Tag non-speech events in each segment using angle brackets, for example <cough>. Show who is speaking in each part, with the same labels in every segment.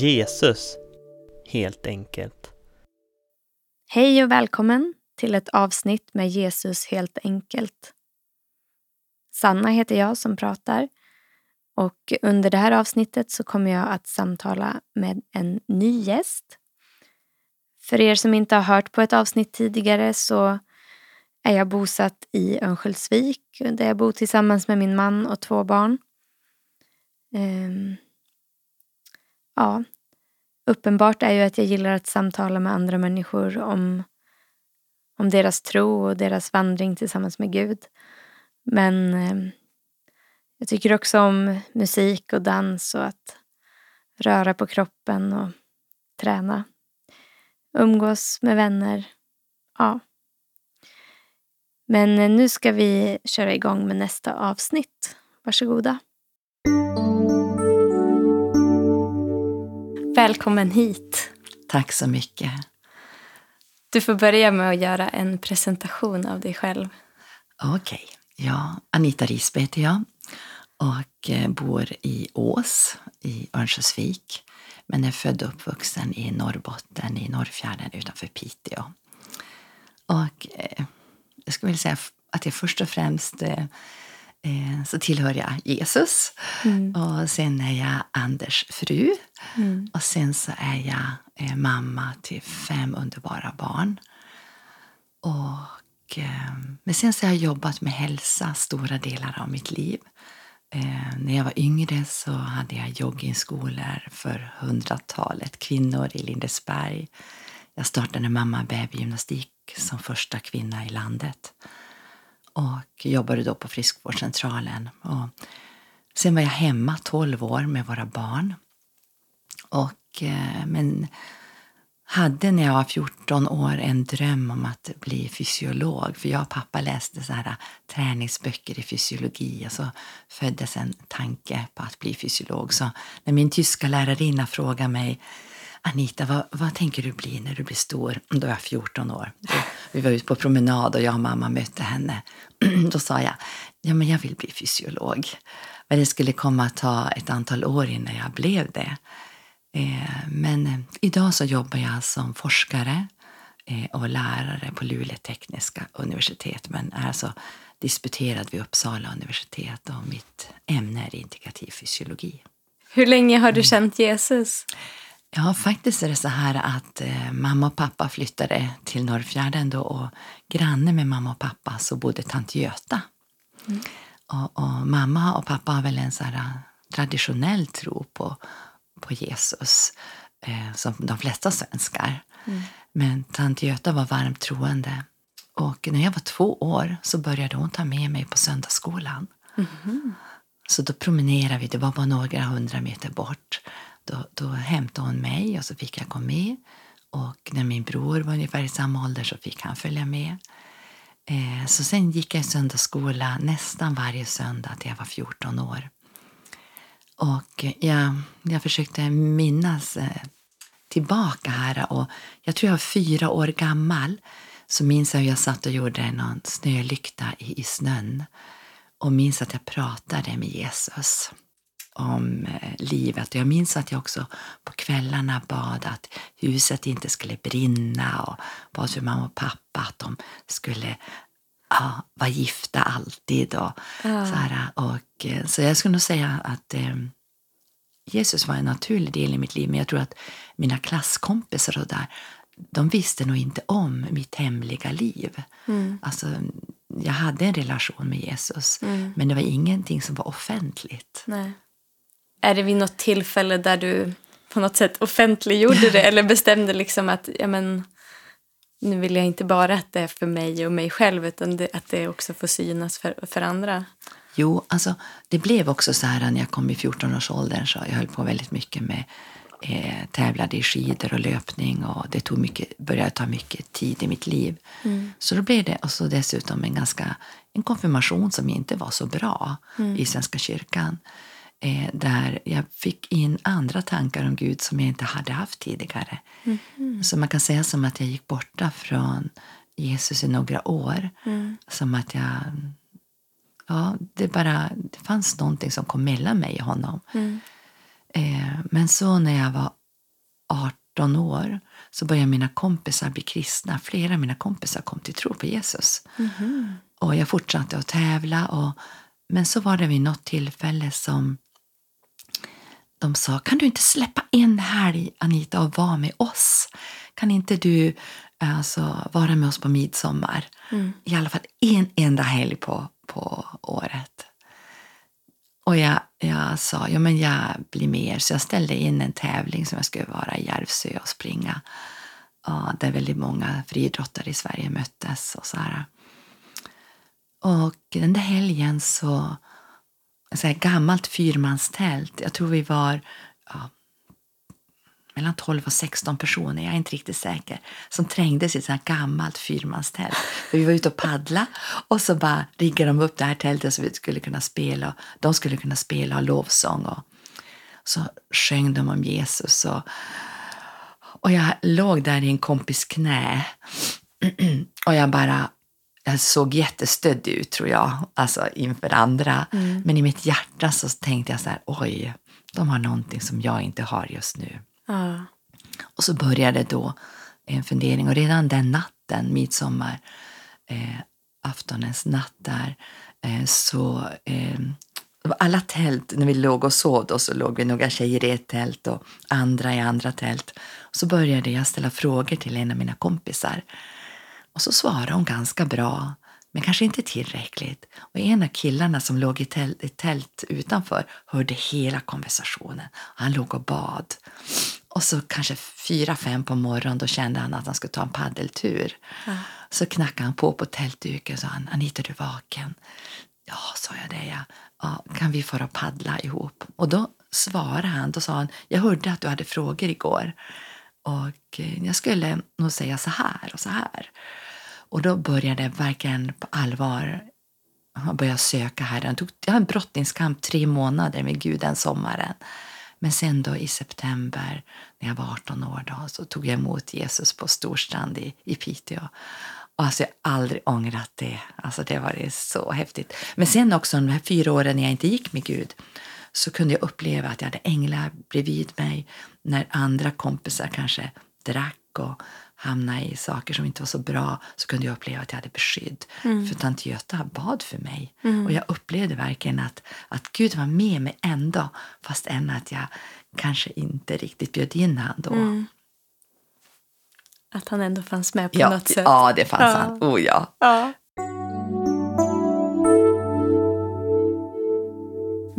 Speaker 1: Jesus, helt enkelt.
Speaker 2: Hej och välkommen till ett avsnitt med Jesus helt enkelt. Sanna heter jag som pratar och under det här avsnittet så kommer jag att samtala med en ny gäst. För er som inte har hört på ett avsnitt tidigare så är jag bosatt i Örnsköldsvik där jag bor tillsammans med min man och två barn. Ehm, Ja, uppenbart är ju att jag gillar att samtala med andra människor om, om deras tro och deras vandring tillsammans med Gud. Men eh, jag tycker också om musik och dans och att röra på kroppen och träna. Umgås med vänner. Ja. Men eh, nu ska vi köra igång med nästa avsnitt. Varsågoda. Välkommen hit.
Speaker 3: Tack så mycket.
Speaker 2: Du får börja med att göra en presentation av dig själv.
Speaker 3: Okej. Okay. Ja, Anita Risberg heter jag och eh, bor i Ås i Örnsköldsvik men är född och uppvuxen i Norrbotten, i Norrfjärden utanför Piteå. Och eh, jag skulle vilja säga att jag först och främst eh, eh, så tillhör jag Jesus. Mm. Och sen är jag Anders fru. Mm. Och sen så är jag eh, mamma till fem underbara barn. Och, eh, men sen så har jag jobbat med hälsa stora delar av mitt liv. Eh, när jag var yngre så hade jag joggingskolor för hundratalet kvinnor i Lindesberg. Jag startade mamma babygymnastik som första kvinna i landet och jobbade då på friskvårdscentralen. Och sen var jag hemma 12 år med våra barn. Och, eh, men hade när jag var 14 år en dröm om att bli fysiolog. För jag och pappa läste så här eh, träningsböcker i fysiologi och så föddes en tanke på att bli fysiolog. Så när min tyska lärarinna frågade mig Anita, vad, vad tänker du bli när du blir stor? Då är jag 14 år. Vi var ute på promenad och jag och mamma mötte henne. <clears throat> Då sa jag, ja men jag vill bli fysiolog. Men det skulle komma att ta ett antal år innan jag blev det. Eh, men eh, idag så jobbar jag som forskare eh, och lärare på Luleå tekniska universitet men är alltså disputerad vid Uppsala universitet och mitt ämne är integrativ fysiologi.
Speaker 2: Hur länge har du känt Jesus?
Speaker 3: Ja, faktiskt är det så här att eh, mamma och pappa flyttade till Norrfjärden då och granne med mamma och pappa så bodde tant Göta. Mm. Och, och, mamma och pappa har väl en så här traditionell tro på på Jesus eh, som de flesta svenskar. Mm. Men tant Göta var varmt troende. Och när jag var två år så började hon ta med mig på söndagsskolan. Mm. Så då promenerade vi, det var bara några hundra meter bort. Då, då hämtade hon mig och så fick jag gå med. Och när min bror var ungefär i samma ålder så fick han följa med. Eh, så sen gick jag i söndagsskola nästan varje söndag till jag var 14 år. Och eh, jag, jag försökte minnas eh, tillbaka här och jag tror jag var fyra år gammal så minns jag hur jag satt och gjorde någon snölykta i, i snön och minns att jag pratade med Jesus om eh, livet. Jag minns att jag också på kvällarna bad att huset inte skulle brinna och bad för mamma och pappa att de skulle ja, vara gifta alltid. Och, ja. så, här, och, eh, så jag skulle nog säga att eh, Jesus var en naturlig del i mitt liv, men jag tror att mina klasskompisar och där, de visste nog inte om mitt hemliga liv. Mm. Alltså, jag hade en relation med Jesus, mm. men det var ingenting som var offentligt.
Speaker 2: Nej. Är det vid något tillfälle där du på något sätt offentliggjorde det <laughs> eller bestämde liksom att ja, men, nu vill jag inte bara att det är för mig och mig själv utan det, att det också får synas för, för andra?
Speaker 3: Jo, alltså det blev också så här när jag kom i 14-årsåldern så jag höll på väldigt mycket med eh, tävlade i skidor och löpning och det tog mycket, började ta mycket tid i mitt liv. Mm. Så då blev det och så dessutom en ganska en konfirmation som inte var så bra mm. i Svenska kyrkan. Eh, där jag fick in andra tankar om Gud som jag inte hade haft tidigare. Mm. Så man kan säga som att jag gick borta från Jesus i några år. Mm. Som att jag ja, det, bara, det fanns någonting som kom mellan mig och honom. Mm. Eh, men så när jag var 18 år så började mina kompisar bli kristna. Flera av mina kompisar kom till tro på Jesus.
Speaker 2: Mhm.
Speaker 3: Och jag fortsatte att tävla. Och, men så var det vid något tillfälle som de sa, kan du inte släppa en helg Anita och vara med oss? Kan inte du alltså, vara med oss på midsommar?
Speaker 2: Mm.
Speaker 3: I alla fall en enda helg på, på året. Och jag, jag sa, ja men jag blir med er. Så jag ställde in en tävling som jag skulle vara i Järvsö och springa. Ja, där väldigt många friidrottare i Sverige möttes och så här. Och den där helgen så, så här gammalt fyrmanstält, jag tror vi var ja, mellan 12 och 16 personer, jag är inte riktigt säker, som trängdes i ett sånt här gammalt fyrmanstält. Vi var ute och paddla och så bara riggade de upp det här tältet så vi skulle kunna spela. De skulle kunna spela och lovsång och så sjöng de om Jesus. Och, och jag låg där i en kompis knä <clears throat> och jag bara jag såg jättestöddig ut tror jag, alltså inför andra. Men i mitt hjärta så tänkte jag så här, oj, de har någonting som jag inte har just nu.
Speaker 2: Ja.
Speaker 3: Och så började då en fundering och redan den natten, midsommar, eh, aftonens natt där, eh, så eh, alla tält, när vi låg och sov då, så låg vi några tjejer i ett tält och andra i andra tält. Så började jag ställa frågor till en av mina kompisar. Och så svarade hon ganska bra, men kanske inte tillräckligt. Och en av killarna som låg i tält, i tält utanför hörde hela konversationen. Han låg och bad. Och så kanske fyra, fem på morgonen då kände han att han skulle ta en paddeltur. Så knackade han på på tältduken och sa han, Anita, du vaken? Ja, sa jag det, ja. ja. Kan vi fara och paddla ihop? Och då svarade han, då sa han, jag hörde att du hade frågor igår. Och eh, jag skulle nog säga så här och så här. Och då började jag verkligen på allvar börja söka Herren. Jag hade en brottningskamp tre månader med Gud den sommaren. Men sen då i september, när jag var 18 år, då, så tog jag emot Jesus på Storstrand i, i Piteå. Och alltså, jag har aldrig ångrat det. Alltså, det var varit så häftigt. Men sen också de här fyra åren när jag inte gick med Gud så kunde jag uppleva att jag hade änglar bredvid mig när andra kompisar kanske drack och hamnade i saker som inte var så bra så kunde jag uppleva att jag hade beskydd. För tant Göta bad för mig. Och jag upplevde verkligen att, att Gud var med mig ändå fast än att jag kanske inte riktigt bjöd in han då.
Speaker 2: Att han ändå fanns med på
Speaker 3: Ja,
Speaker 2: något sätt.
Speaker 3: ja, det fanns
Speaker 2: Ja.
Speaker 3: han. Oh ja.
Speaker 2: Ja.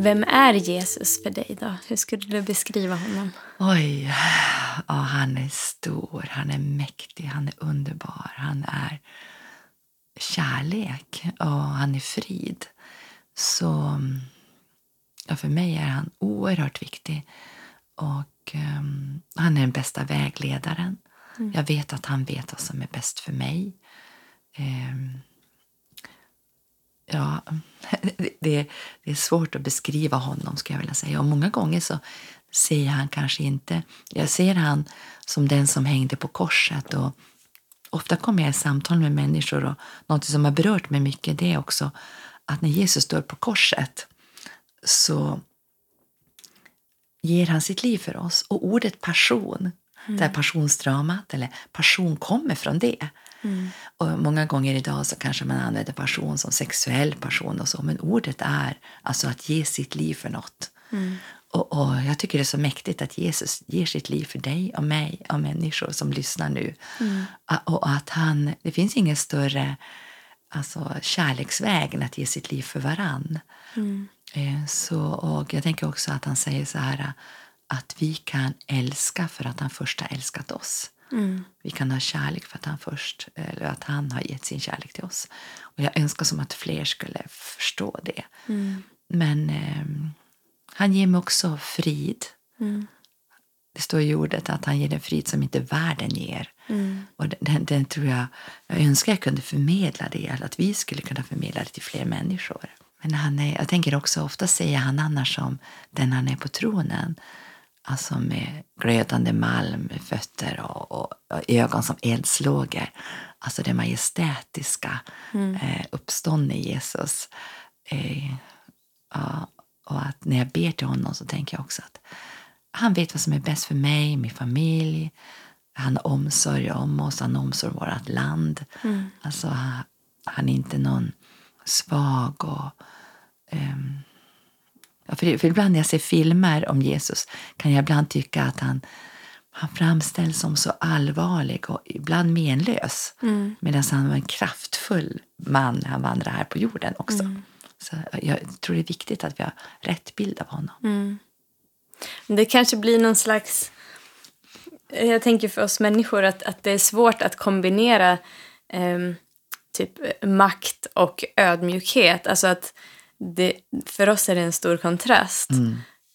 Speaker 2: Vem är Jesus för dig då? Hur skulle du beskriva honom?
Speaker 3: Oj, ja, han är stor, han är mäktig, han är underbar, han är kärlek och han är frid. Så ja, för mig är han oerhört viktig. Och ehm, han är den bästa vägledaren. Jag vet att han vet vad som är bäst för mig. Ehm, ja, <laughs> det, det, är svårt att beskriva honom, ska jag vilja säga. Och många gånger så ser han kanske inte... Jag ser han som den som hängde på korset. Och ofta kommer jag i samtal med människor och något som har berört mig mycket det är också att när Jesus står på korset så ger han sitt liv för oss. Och ordet passion, det här passionsdramat, eller passion kommer från det. Och många gånger idag så kanske man använder passion som sexuell passion och så, men ordet är alltså att ge sitt liv för något. Och, och jag tycker det är så mäktigt att Jesus ger sitt liv för dig och mig och människor som lyssnar nu. Och att han, det finns ingen större alltså, kärleksväg än att ge sitt liv för varann. Eh, Så, och jag tänker också att han säger så här att vi kan älska för att han först har älskat oss. Vi kan ha kärlek för att han först, eller att han har gett sin kärlek till oss. Och jag önskar som att fler skulle förstå det. Men eh, han ger mig också frid. Det står i ordet att han ger den frid som inte världen ger. Och den, den tror jag, jag önskar jag kunde förmedla det, att vi skulle kunna förmedla det till fler människor. Men han är, jag tänker också, ofta säger han annars som den han är på tronen. Alltså med glödande malm, fötter och, och, och ögon som eldslågor. Alltså det majestätiska eh, uppståndne Jesus. Eh, ja, och att när jag ber till honom så tänker jag också att han vet vad som är bäst för mig, min familj. Han omsorg om oss, han har omsorg om vårt land.
Speaker 2: Mm.
Speaker 3: Alltså, han, är inte någon svag och... ja, för, för ibland när jag ser filmer om Jesus kan jag ibland tycka att han, han framställs som så allvarlig och ibland menlös.
Speaker 2: Mm.
Speaker 3: Medan han var en kraftfull man när han vandrade här på jorden också.
Speaker 2: Mm.
Speaker 3: Så jag tror det är viktigt att vi har rätt bild av honom.
Speaker 2: Mm. Det kanske blir någon slags... Jag tänker för oss människor att, att det är svårt att kombinera ehm, typ makt och ödmjukhet. Alltså att det, för oss är det en stor kontrast.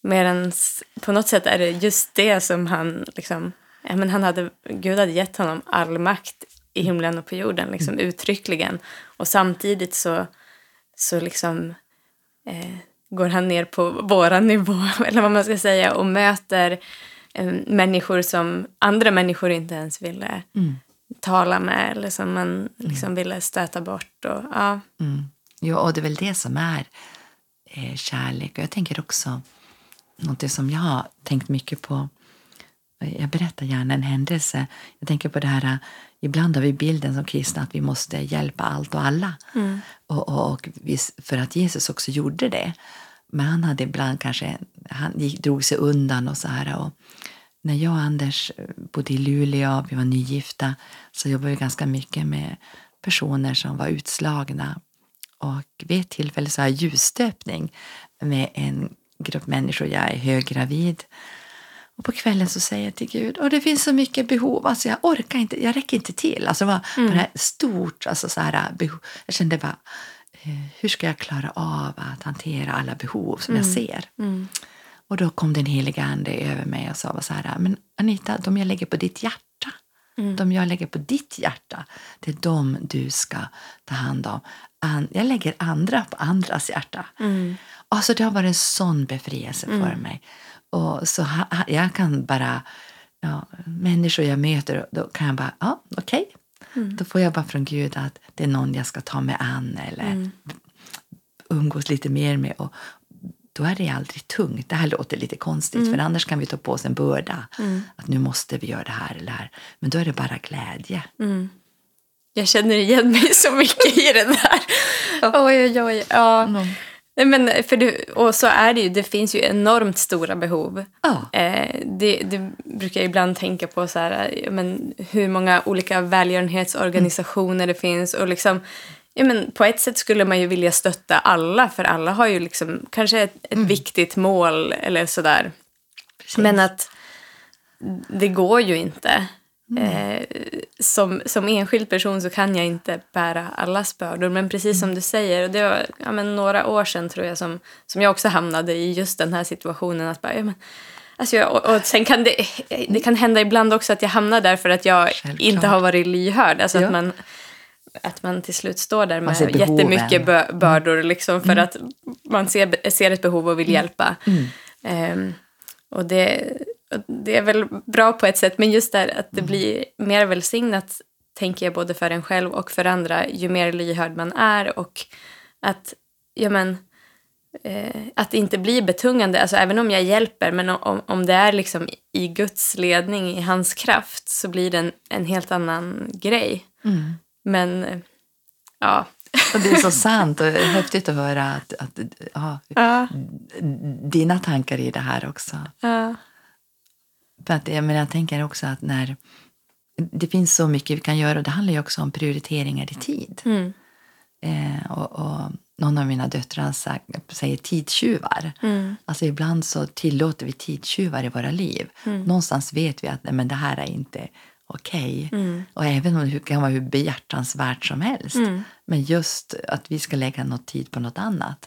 Speaker 2: Medan på något sätt är det just det som han liksom... Ja, men han hade, Gud hade gett honom all makt i himlen och på jorden, liksom uttryckligen. Och samtidigt så, så liksom eh, går han ner på våran nivå, <laughs> eller vad man ska säga, och möter eh, människor som andra människor inte ens ville tala med eller som man liksom ville stöta bort. Och, ja.
Speaker 3: Mm. Jo, och det är väl det som är eh, kärlek. Och jag tänker också, något som jag har tänkt mycket på, jag berättar gärna en händelse. Jag tänker på det här, ibland har vi bilden som kristna att vi måste hjälpa allt och alla. Och, och, och vi, för att Jesus också gjorde det. Men han hade ibland kanske, han gick, drog sig undan och så här. Och när jag och Anders eh, bodde i Luleå, vi var nygifta, så jobbade vi ganska mycket med personer som var utslagna. Och vid ett tillfälle så har jag ljusstöpning med en grupp människor. Jag är höggravid. Och på kvällen så säger jag till Gud, och det finns så mycket behov, alltså jag orkar inte, jag räcker inte till. Alltså det var bara ett stort alltså så här, behov. Jag kände bara, eh, hur ska jag klara av att hantera alla behov som jag ser? Och då kom den heliga ande över mig och sa så här, men Anita, de jag lägger på ditt hjärta, de jag lägger på ditt hjärta, det är de du ska ta hand om. An- Jag lägger andra på andras hjärta. Alltså det har varit en sån befrielse för mig. Och så ha, jag kan bara, ja, människor jag möter, då kan jag bara, ja okej. Då får jag bara från Gud att det är någon jag ska ta mig an eller umgås lite mer med. Och då är det aldrig tungt. Det här låter lite konstigt för annars kan vi ta på oss en börda. Att nu måste vi göra det här eller det här. Men då är det bara glädje.
Speaker 2: Jag känner igen mig så mycket i det där. Oj, oj, oj. Ja. Nej, Men för det, och så är det ju. Det finns ju enormt stora behov.
Speaker 3: Ja.
Speaker 2: Eh, det, det brukar jag ibland tänka på så här, ja, men hur många olika välgörenhetsorganisationer det finns. Och liksom, ja, men på ett sätt skulle man ju vilja stötta alla, för alla har ju liksom kanske ett, ett viktigt mål eller sådär. Men att det går ju inte. Eh, som, som enskild person så kan jag inte bära allas bördor. Men precis som du säger, och det var ja, men några år sedan tror jag som, som jag också hamnade i just den här situationen. Att bara, ja, men, alltså jag, och, och sen kan det, det kan hända ibland också att jag hamnar där för att jag
Speaker 3: Självklart.
Speaker 2: inte har varit lyhörd. Alltså
Speaker 3: Ja.
Speaker 2: att, man, att man till slut står där med jättemycket bö, bördor liksom, för att man ser, ser ett behov och vill hjälpa. Ehm, och det, det är väl bra på ett sätt, men just där att det blir mer välsignat, tänker jag, både för en själv och för andra, ju mer lyhörd man är och att, ja men, eh, att det inte blir betungande, alltså även om jag hjälper, men om, om det är liksom i Guds ledning, i hans kraft, så blir det en, en helt annan grej. Men, eh, ja.
Speaker 3: Och det är så sant och häftigt att höra att, att ja,
Speaker 2: Ja,
Speaker 3: dina tankar i det här också.
Speaker 2: ja.
Speaker 3: För att, jag, menar, jag tänker också att när det finns så mycket vi kan göra och det handlar ju också om prioriteringar i tid.
Speaker 2: Mm.
Speaker 3: Eh, och, och någon av mina döttrar sa- säger tidstjuvar.
Speaker 2: Mm.
Speaker 3: Alltså ibland så tillåter vi tidstjuvar i våra liv.
Speaker 2: Mm.
Speaker 3: Någonstans vet vi att nej, men det här är inte okej.
Speaker 2: Mm.
Speaker 3: Och även om det kan vara hur behjärtansvärt som helst.
Speaker 2: Mm.
Speaker 3: Men just att vi ska lägga något tid på något annat.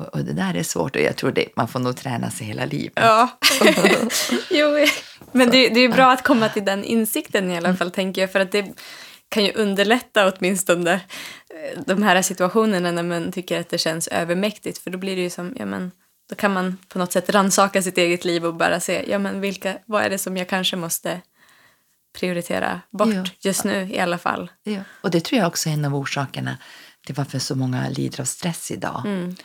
Speaker 2: Mm.
Speaker 3: Och, och det där är svårt och jag tror det, man får nog träna sig hela livet.
Speaker 2: Ja. <laughs> jo, men det, det är bra att komma till den insikten i alla fall, tänker jag. För att det kan ju underlätta åtminstone eh, de här situationerna när man tycker att det känns övermäktigt. För då blir det ju som, ja men, då kan man på något sätt ransaka sitt eget liv och bara se, ja men vilka, vad är det som jag kanske måste prioritera bort
Speaker 3: Ja.
Speaker 2: just nu i alla fall.
Speaker 3: Ja. Och det tror jag också är en av orsakerna till varför så många lider av stress idag.
Speaker 2: Mm.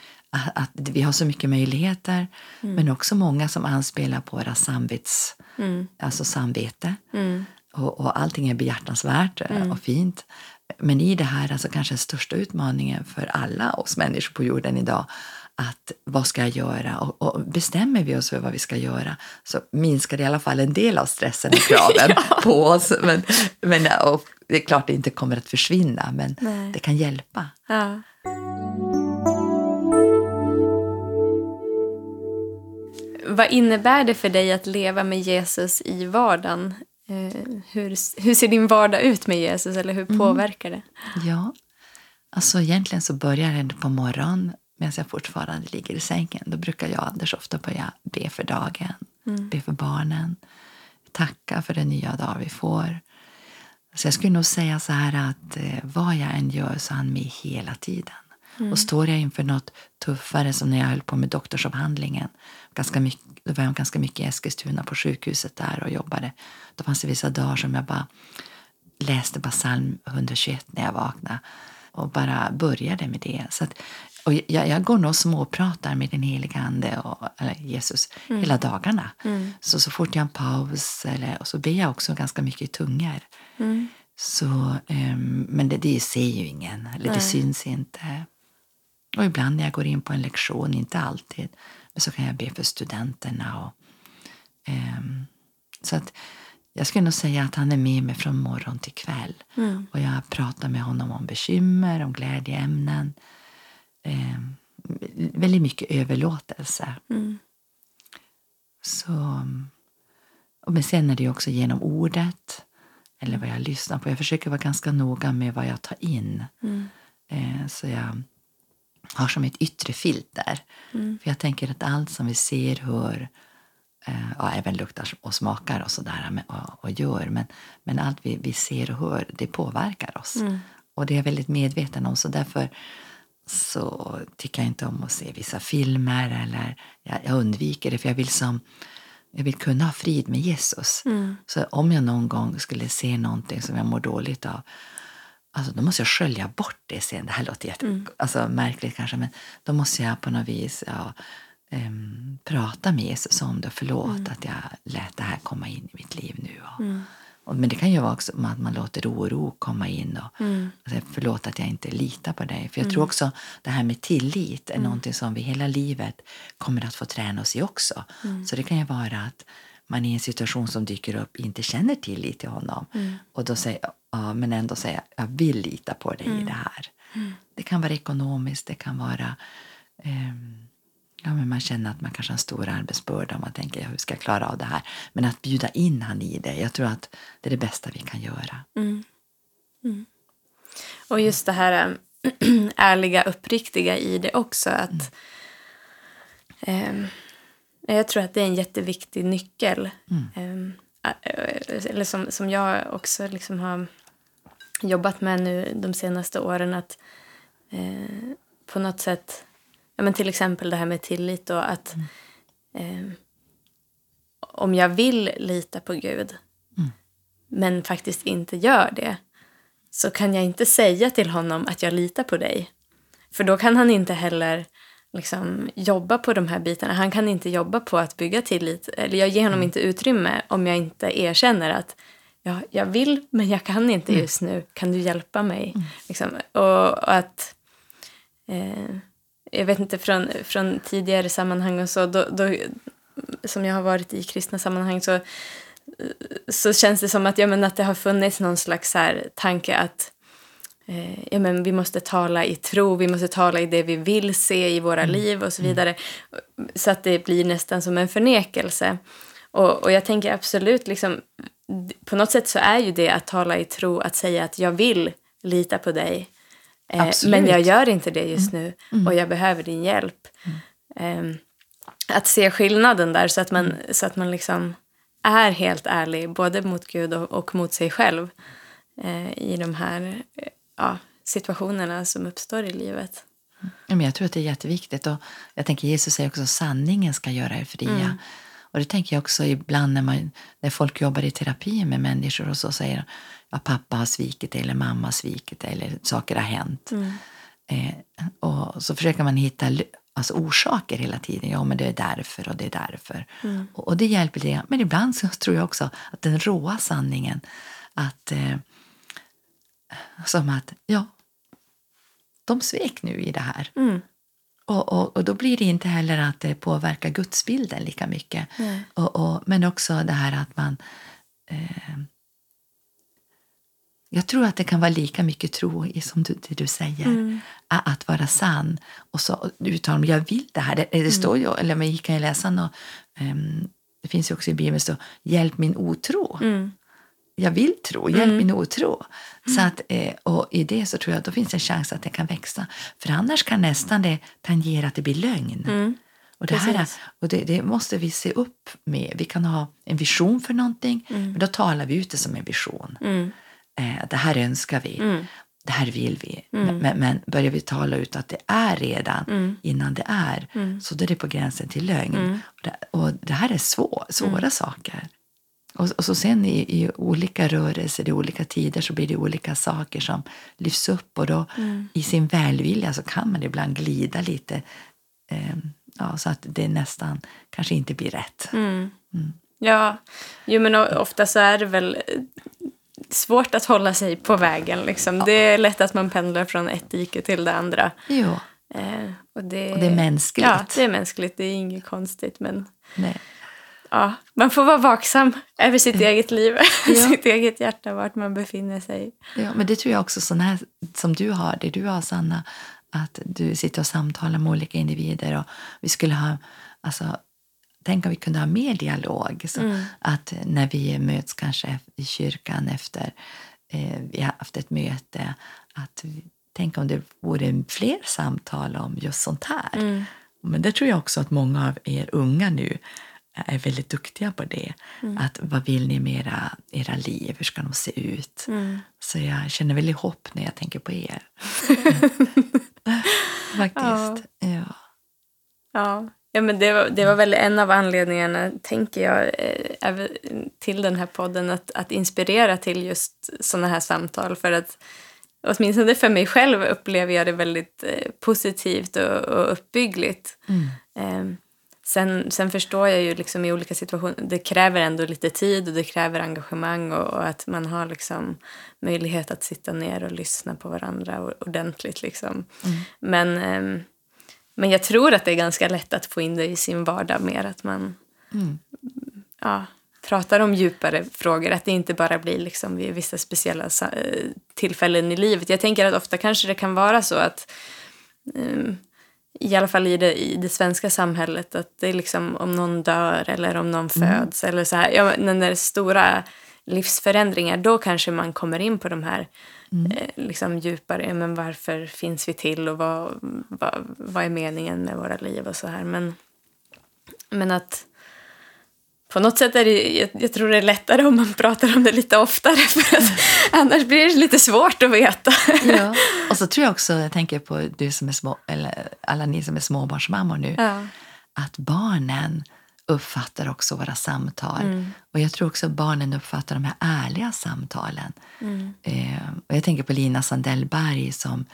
Speaker 3: Att, att vi har så mycket möjligheter,
Speaker 2: Mm.
Speaker 3: men också många som anspelar på våra samvets,
Speaker 2: Mm.
Speaker 3: alltså samvete.
Speaker 2: Mm.
Speaker 3: Och, och allting är behjärtansvärt eh, och fint. Men i det här, alltså kanske den största utmaningen för alla oss människor på jorden idag, att vad ska jag göra? Och, och bestämmer vi oss för vad vi ska göra så minskar det i alla fall en del av stressen och kraven <laughs> på oss. Men, men, och det är klart det inte kommer att försvinna, men
Speaker 2: Nej.
Speaker 3: det kan hjälpa.
Speaker 2: Ja. Vad innebär det för dig att leva med Jesus i vardagen? Eh, hur, hur ser din vardag ut med Jesus eller hur påverkar det?
Speaker 3: Ja, alltså egentligen så börjar det på morgonen medan jag fortfarande ligger i sängen. Då brukar jag och Anders ofta börja be för dagen, be för barnen, tacka för den nya dag vi får. Så jag skulle nog säga så här att eh, vad jag än gör så är han med hela tiden. Och står jag inför något tuffare som när jag höll på med doktorsavhandlingen, ganska mycket, då var jag ganska mycket i Eskilstuna på sjukhuset där och jobbade. Då fanns det vissa dagar som jag bara läste bara psalm 121 när jag vaknade och bara började med det. Så att, och jag, jag går nog och småpratar med den heliga Ande, och, Jesus, hela dagarna. Så, så fort jag har en paus, eller, och så ber jag också ganska mycket i tungor. Så, ehm, men det, det ser ju ingen, eller det syns inte. Och ibland när jag går in på en lektion, inte alltid, men så kan jag be för studenterna. Och, ehm, så att jag skulle nog säga att han är med mig från morgon till kväll. Och jag pratar med honom om bekymmer, om glädjeämnen. Ehm, väldigt mycket överlåtelse. Så, och men sen är det också genom ordet, eller vad jag lyssnar på. Jag försöker vara ganska noga med vad jag tar in. Eh, så jag har som ett yttre filter. För jag tänker att allt som vi ser, hör, eh, ja, även luktar och smakar och sådär och, och gör. Men, men allt vi, vi ser och hör, det påverkar oss. Och det är jag väldigt medveten om. Så därför så tycker jag inte om att se vissa filmer eller jag, jag undviker det för jag vill som jag vill kunna ha frid med Jesus. Så om jag någon gång skulle se någonting som jag mår dåligt av Alltså, då måste jag skölja bort det sen. Det här låter jätte, alltså, märkligt kanske, men då måste jag på något vis ja, ehm, prata med Jesus om det. Förlåt att jag lät det här komma in i mitt liv nu. Och, och, men det kan ju vara också att man låter oro komma in. Och, och säga, förlåt att jag inte litar på dig. För jag tror också det här med tillit är någonting som vi hela livet kommer att få träna oss i också. Så det kan ju vara att man i en situation som dyker upp inte känner tillit till honom. Och då säger ja, men ändå säga jag vill lita på dig i det här. Det kan vara ekonomiskt, det kan vara ehm, ja, men man känner att man kanske har en stor arbetsbörda och man tänker ja, hur ska jag klara av det här. Men att bjuda in han i det, jag tror att det är det bästa vi kan göra.
Speaker 2: Och just det här <clears throat> ärliga, uppriktiga i det också. Att, ehm, jag tror att det är en jätteviktig nyckel. Ehm, ä- eller som, som jag också liksom har jobbat med nu de senaste åren. Att eh, på något sätt, ja, men till exempel det här med tillit. Och att ehm, om jag vill lita på Gud men faktiskt inte gör det så kan jag inte säga till honom att jag litar på dig. För då kan han inte heller liksom jobba på de här bitarna. Han kan inte jobba på att bygga tillit. Eller jag ger honom inte utrymme om jag inte erkänner att ja, jag vill men jag kan inte just nu. Kan du hjälpa mig? Liksom. Och, och att... Eh, jag vet inte, från, från tidigare sammanhang och så, då, då, som jag har varit i kristna sammanhang så så känns det som att, ja, men att det har funnits någon slags här tanke att eh, ja, men vi måste tala i tro, vi måste tala i det vi vill se i våra liv och så vidare. Så att det blir nästan som en förnekelse. Och, och jag tänker absolut, liksom, på något sätt så är ju det att tala i tro att säga att jag vill lita på dig. Eh, men jag gör inte det just nu och jag behöver din hjälp. Ehm, att se skillnaden där så att man, så att man liksom är helt ärlig både mot Gud och, och mot sig själv eh, i de här eh, ja, situationerna som uppstår i livet.
Speaker 3: Ja, men jag tror att det är jätteviktigt. Och jag tänker Jesus säger också att sanningen ska göra er fria. Och det tänker jag också ibland när, man, när folk jobbar i terapi med människor och så säger ja, pappa har svikit dig eller mamma har svikit dig eller saker har hänt. Eh, och så försöker man hitta, alltså orsaker hela tiden. Ja, men det är därför och det är därför. Och, och det hjälper det. Men ibland så tror jag också att den råa sanningen, att eh, som att ja, de svek nu i det här.
Speaker 2: Mm.
Speaker 3: Och, och, och då blir det inte heller att det påverkar gudsbilden lika mycket. Och, och, men också det här att man... Eh, jag tror att det kan vara lika mycket tro i som du, det du säger. a- Att vara sann. Och så uttalar man, jag vill det här. Det, det står ju, eller vi kan ju läsa något, ehm, det finns ju också i Bibeln, så hjälp min otro.
Speaker 2: Mm.
Speaker 3: Jag vill tro, hjälp min otro. Så att, eh, och i det så tror jag att då finns en chans att det kan växa. För annars kan nästan det tangera att det blir lögn. Och, det, här, och det, det måste vi se upp med. Vi kan ha en vision för någonting,
Speaker 2: Mm.
Speaker 3: men då talar vi ut det som en vision. Eh, det här önskar vi,
Speaker 2: Mm.
Speaker 3: det här vill vi. Men, men, men börjar vi tala ut att det är redan
Speaker 2: Mm.
Speaker 3: innan det är, så då är det på gränsen till lögn. Och, det, och det här är svår, svåra
Speaker 2: Mm.
Speaker 3: saker. Och, och så sen i, i olika rörelser, i olika tider så blir det olika saker som lyfts upp och då
Speaker 2: Mm.
Speaker 3: i sin välvilja så kan man ibland glida lite eh, ja, så att det nästan kanske inte blir rätt.
Speaker 2: Mm. Ja, jo, men ofta så är det väl eh, svårt att hålla sig på vägen. Liksom. Det är lätt att man pendlar från ett dike till det andra.
Speaker 3: Jo,
Speaker 2: Eh, och, det,
Speaker 3: och det är mänskligt.
Speaker 2: Ja, det är mänskligt. Det är inget konstigt. Men
Speaker 3: Nej.
Speaker 2: Ja, man får vara vaksam över sitt eget liv, <laughs>
Speaker 3: Ja.
Speaker 2: sitt eget hjärta, vart man befinner sig.
Speaker 3: Ja, men det tror jag också sån här, som du har, det du har Sanna, att du sitter och samtalar med olika individer och vi skulle ha, alltså, tänk om vi kunde ha mer dialog. Så Att när vi möts kanske i kyrkan efter eh, vi har haft ett möte, att tänk om det vore fler samtal om just sånt här. Men det tror jag också att många av er unga nu är väldigt duktiga på det. Att vad vill ni med era, era liv? Hur ska de se ut? Så jag känner väldigt hopp när jag tänker på er. <laughs> Faktiskt. Ja.
Speaker 2: Ja, ja men det, var, det var väl en av anledningarna, tänker jag, eh, till den här podden, att, att inspirera till just sådana här samtal. För att åtminstone för mig själv upplever jag det väldigt eh, positivt och, och uppbyggligt. Eh, sen, sen förstår jag ju liksom i olika situationer, det kräver ändå lite tid och det kräver engagemang och, och att man har liksom möjlighet att sitta ner och lyssna på varandra ordentligt. Liksom. Men ehm, men jag tror att det är ganska lätt att få in det i sin vardag mer. Att man ja, pratar om djupare frågor. Att det inte bara blir liksom vid vissa speciella eh, tillfällen i livet. Jag tänker att ofta kanske det kan vara så att ehm, i alla fall i det, i det svenska samhället att det är liksom om någon dör eller om någon föds eller så här. Ja, när det är stora livsförändringar då kanske man kommer in på de här eh, liksom djupare, men varför finns vi till och vad, vad, vad är meningen med våra liv och så här. Men, men att på något sätt är det, jag, jag tror det är lättare om man pratar om det lite oftare <laughs> för att annars blir det lite svårt att veta.
Speaker 3: Ja. <laughs> Och så tror jag också, jag tänker på du som är små, eller alla ni som är småbarnsmammor nu,
Speaker 2: Ja.
Speaker 3: att barnen uppfattar också våra samtal. Och jag tror också barnen uppfattar de här ärliga samtalen. Eh, och jag tänker på Lina Sandellberg som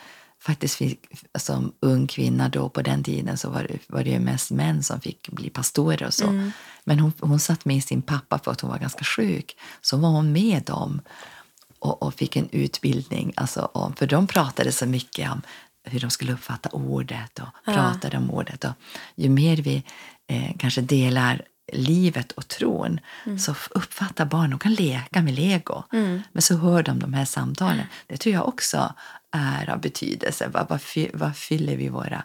Speaker 3: faktiskt fick, som ung kvinna då på den tiden så var det, var det ju mest män som fick bli pastorer och så. Men hon, hon satt med sin pappa för att hon var ganska sjuk. Så var hon med dem och, och fick en utbildning. Alltså om, för de pratade så mycket om hur de skulle uppfatta ordet och pratade om ordet. Och ju mer vi eh, kanske delar livet och tron så f- uppfattar barn, de kan leka med lego. Men så hör de de här samtalen. Det tror jag också är av betydelse. Vad, vad, vad fyller vi våra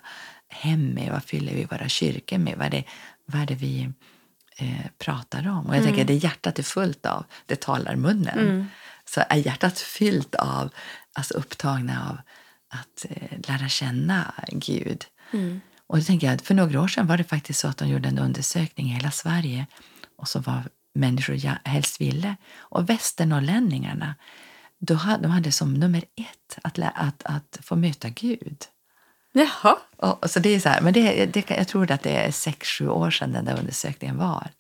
Speaker 3: hem med? Vad fyller vi våra kyrkor med? Vad är det, vad är det vi eh, pratar om? Och jag tänker det hjärtat är fullt av, det talar munnen. Så är hjärtat fyllt av, alltså upptagna av att eh, lära känna Gud. Och då tänker jag, för några år sedan var det faktiskt så att de gjorde en undersökning i hela Sverige och så var människor ja- helst ville. Och västernorrlänningarna, då hade, de hade som nummer ett att, att, att få möta Gud.
Speaker 2: Jaha,
Speaker 3: Och, och så det är så här, men det, det, jag tror att det är sex, sju år sedan den där undersökningen var.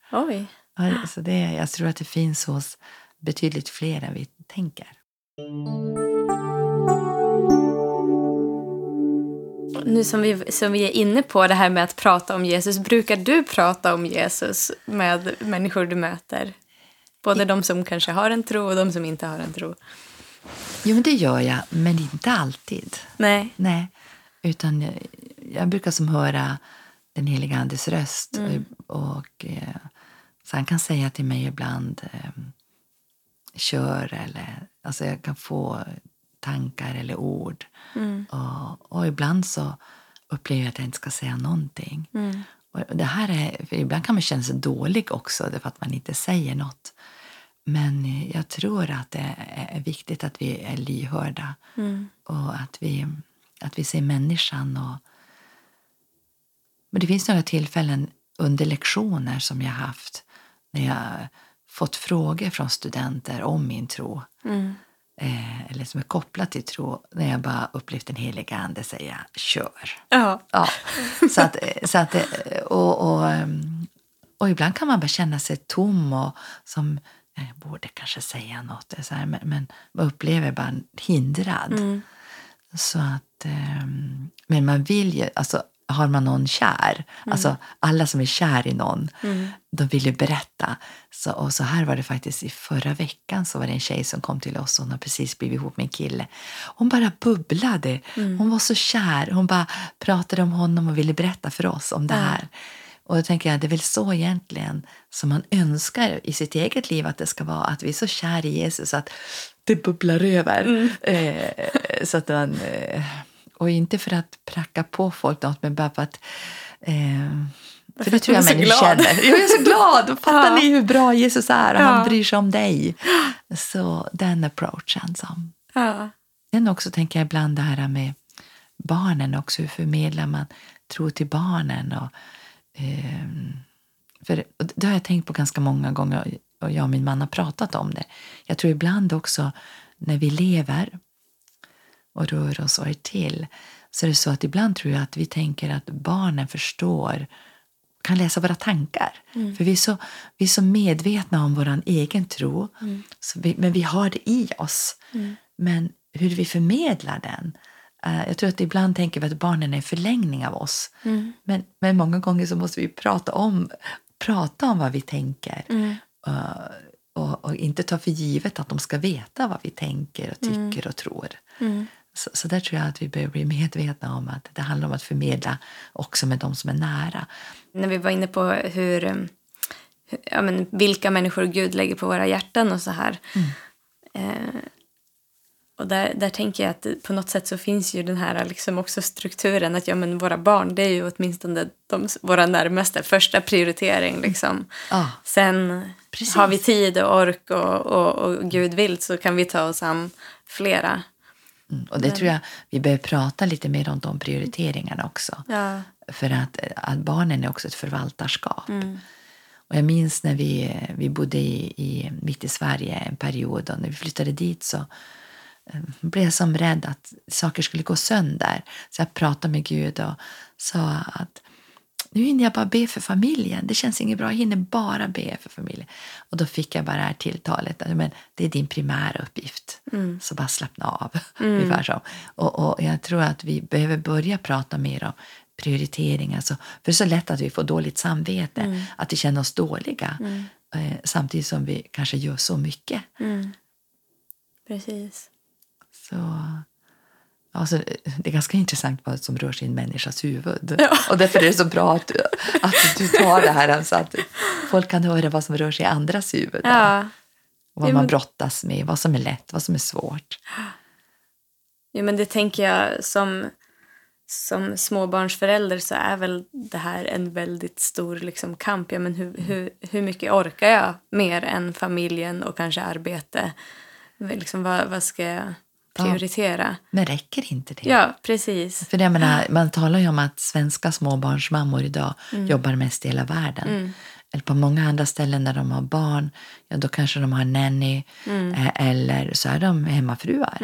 Speaker 2: oj.
Speaker 3: Så det, jag tror att det finns hos betydligt fler än vi tänker.
Speaker 2: Nu som vi, som vi är inne på det här med att prata om Jesus, brukar du prata om Jesus med människor du möter? Både de som kanske har en tro och de som inte har en tro.
Speaker 3: Jo, men det gör jag, men inte alltid.
Speaker 2: Nej.
Speaker 3: Nej, utan jag, jag brukar som höra den heliga Andes röst.
Speaker 2: Mm.
Speaker 3: Och, och eh, så han kan säga till mig ibland eh, kör eller alltså jag kan få tankar eller ord.
Speaker 2: Mm.
Speaker 3: Och, och ibland så upplever jag att jag inte ska säga någonting.
Speaker 2: Mm.
Speaker 3: Och det här är, för ibland kan man känna sig dålig också därför att man inte säger något. Men jag tror att det är viktigt att vi är lyhörda
Speaker 2: Mm.
Speaker 3: och att vi, att vi ser människan. Och... Men det finns några tillfällen under lektioner som jag haft när jag fått frågor från studenter om min tro
Speaker 2: Mm.
Speaker 3: Eh, eller som är kopplat till tro när jag bara upplevt den heliga ande säga kör.
Speaker 2: Ja.
Speaker 3: Ja, så att, så att, det- och, och, ehm, och ibland kan man bara känna sig tom och som jag borde kanske säga något, så här, men, men man upplever bara hindrad.
Speaker 2: Mm.
Speaker 3: Så att, ehm, men man vill ju, alltså har man någon kär, alltså alla som är kär i någon,
Speaker 2: Mm.
Speaker 3: de vill ju berätta. Så, och så här var det faktiskt i förra veckan så var det en tjej som kom till oss, hon har precis blivit ihop med en kille. Hon bara bubblade, hon var så kär, hon bara pratade om honom och ville berätta för oss om det här. Och då tänker jag, det är väl så egentligen som man önskar i sitt eget liv att det ska vara, att vi är så kär i Jesus att det bubblar över. Eh, så att man, eh, och inte för att pracka på folk något, men bara för att eh, för det tror jag människor känner. Jag är så glad! Fattar <laughs>
Speaker 2: Ja.
Speaker 3: ni hur bra Jesus är och
Speaker 2: Ja.
Speaker 3: han bryr sig om dig? Så den approachen som...
Speaker 2: Ja.
Speaker 3: Sen också tänker jag ibland det här med barnen också. Hur förmedlar man tro till barnen? Och, ehm, för och det har jag tänkt på ganska många gånger och jag och min man har pratat om det. Jag tror ibland också när vi lever och rör oss och är till så är det så att ibland tror jag att vi tänker att barnen förstår kan läsa våra tankar. För vi är, så, vi är så medvetna om vår egen tro, så vi, men vi har det i oss. Men hur vi förmedlar den eh, jag tror att ibland tänker vi att barnen är en förlängning av oss. Men, men många gånger så måste vi prata om, prata om vad vi tänker. Eh, och, och inte ta för givet att de ska veta vad vi tänker och tycker och tror. Så, så där tror jag att vi behöver bli medvetna om att det handlar om att förmedla också med de som är nära.
Speaker 2: När vi var inne på hur, um, hur- ja, men, vilka människor Gud lägger på våra hjärtan och så här. Eh, och där, där tänker jag att på något sätt så finns ju den här liksom också strukturen att ja, men våra barn det är ju åtminstone de, våra närmaste första prioritering. Liksom.
Speaker 3: Ja.
Speaker 2: Sen
Speaker 3: Precis.
Speaker 2: har vi tid och ork och, och, och Gud vill så kan vi ta oss an flera.
Speaker 3: Mm, Och det tror jag vi behöver prata lite mer om de prioriteringarna också.
Speaker 2: Ja.
Speaker 3: För att, att barnen är också ett förvaltarskap. Och jag minns när vi, vi bodde i, i, mitt i Sverige en period och när vi flyttade dit så eh, blev jag som rädd att saker skulle gå sönder. Så jag pratade med Gud och sa att nu hinner jag bara be för familjen. Det känns inget bra. Jag hinner bara be för familjen. Och då fick jag bara det här tilltalet. att, Men det är din primära uppgift. Så bara slappna av. <laughs> Ungefär så. Och, och jag tror att vi behöver börja prata mer om prioriteringar. Så, för det är så lätt att vi får dåligt samvete. Att vi känner oss dåliga. Eh, samtidigt som vi kanske gör så mycket.
Speaker 2: Precis.
Speaker 3: Så, alltså, det är ganska intressant vad som rör sig i en människas huvud. Och därför är det så bra att, att du tar det här så att folk kan höra vad som rör sig i andras huvud.
Speaker 2: Ja.
Speaker 3: Och vad
Speaker 2: Ja,
Speaker 3: man brottas med, vad som är lätt, vad som är svårt.
Speaker 2: Ja, men det tänker jag som, som småbarnsförälder så är väl det här en väldigt stor liksom, kamp. Ja, men hur, hur, hur mycket orkar jag mer än familjen och kanske arbete? Liksom, vad, vad ska jag prioritera?
Speaker 3: Men räcker inte det?
Speaker 2: Ja, precis.
Speaker 3: För jag menar, man talar ju om att svenska småbarnsmammor idag jobbar mest i hela världen. Eller på många andra ställen där de har barn, ja, då kanske de har nanny eh, eller så är de hemmafruar.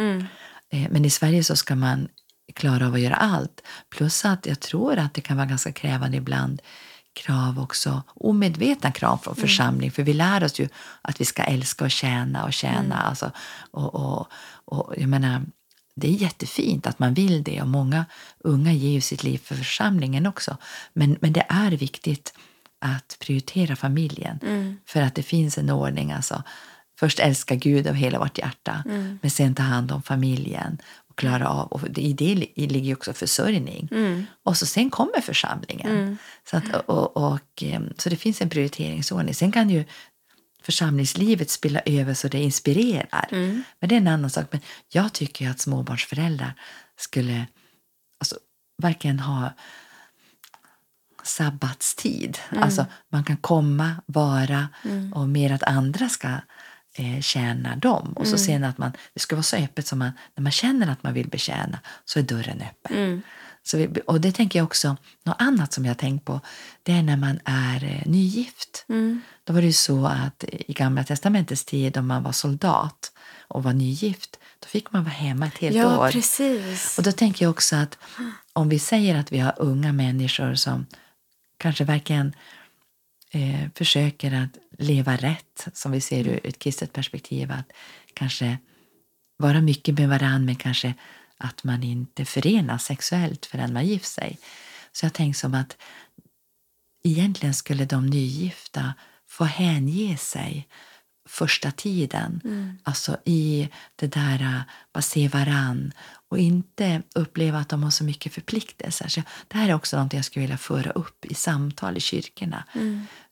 Speaker 3: Eh, Men i Sverige så ska man klara av att göra allt. Plus att jag tror att det kan vara ganska krävande ibland krav också, omedvetna krav från församling. För vi lär oss ju att vi ska älska och tjäna och tjäna. Alltså, och, och, och jag menar, det är jättefint att man vill det och många unga ger ju sitt liv för församlingen också. Men, men det är viktigt att prioritera familjen
Speaker 2: Mm.
Speaker 3: för att det finns en ordning. Alltså, först älska Gud av hela vårt hjärta
Speaker 2: Mm.
Speaker 3: men sen ta hand om familjen och klara av. Och I det ligger ju också försörjning.
Speaker 2: Mm.
Speaker 3: Och så sen kommer församlingen. Så, att, och, och, em, så det finns en prioriteringsordning. Sen kan ju församlingslivet spilla över så det inspirerar.
Speaker 2: Mm.
Speaker 3: Men det är en annan sak. Men jag tycker ju att småbarnsföräldrar skulle alltså, verkligen ha sabbatstid. Alltså man kan komma, vara och mer att andra ska eh, tjäna dem. Och så sen att man, det ska vara så öppet som man, när man känner att man vill betjäna så är dörren öppen. Så vi, och det tänker jag också, något annat som jag har tänkt på, det är när man är eh, nygift.
Speaker 2: Mm.
Speaker 3: Då var det ju så att i Gamla Testamentets tid om man var soldat och var nygift, då fick man vara hemma ett helt
Speaker 2: Ja,
Speaker 3: år.
Speaker 2: precis.
Speaker 3: Och då tänker jag också att om vi säger att vi har unga människor som kanske verkligen eh, försöker att leva rätt, som vi ser ur ett kristet perspektiv, att kanske vara mycket med varandra men kanske att man inte förenas sexuellt förrän man gift sig. Så jag tänker som att egentligen skulle de nygifta få hänge sig första tiden. Alltså i det där uh, bara se varann och inte uppleva att de har så mycket förpliktelser. Så det här är också något jag skulle vilja föra upp i samtal i kyrkorna.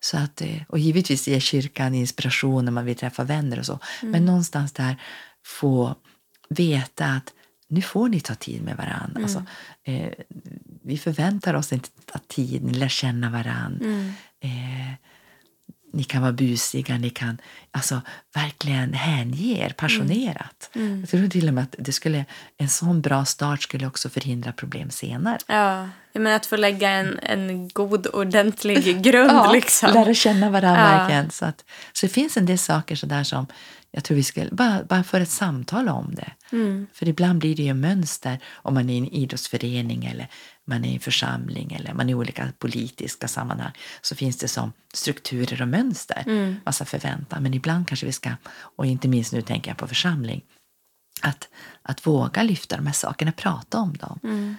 Speaker 3: Så att, eh, och givetvis ger kyrkan inspiration när man vill träffa vänner och så. Men någonstans där få veta att nu får ni ta tid med varandra. Alltså, eh, vi förväntar oss inte att tid, ni lär känna varandra. Eh, ni kan vara busiga, ni kan alltså, verkligen hänge er passionerat. Jag tror till och med att det skulle, en sån bra start skulle också förhindra problem senare.
Speaker 2: Ja, jag menar att få lägga en, en god, ordentlig grund. <laughs> liksom.
Speaker 3: lära känna varandra
Speaker 2: Ja.
Speaker 3: verkligen. Så, att, så det finns en del saker så där som jag tror vi ska bara, bara för ett samtal om det.
Speaker 2: Mm.
Speaker 3: För ibland blir det ju mönster om man är i en idrottsförening eller man är i en församling eller man är i olika politiska sammanhang så finns det som strukturer och mönster,
Speaker 2: Mm.
Speaker 3: massa förväntan. Men ibland kanske vi ska, och inte minst nu tänker jag på församling, att, att våga lyfta de här sakerna, prata om dem.
Speaker 2: Mm.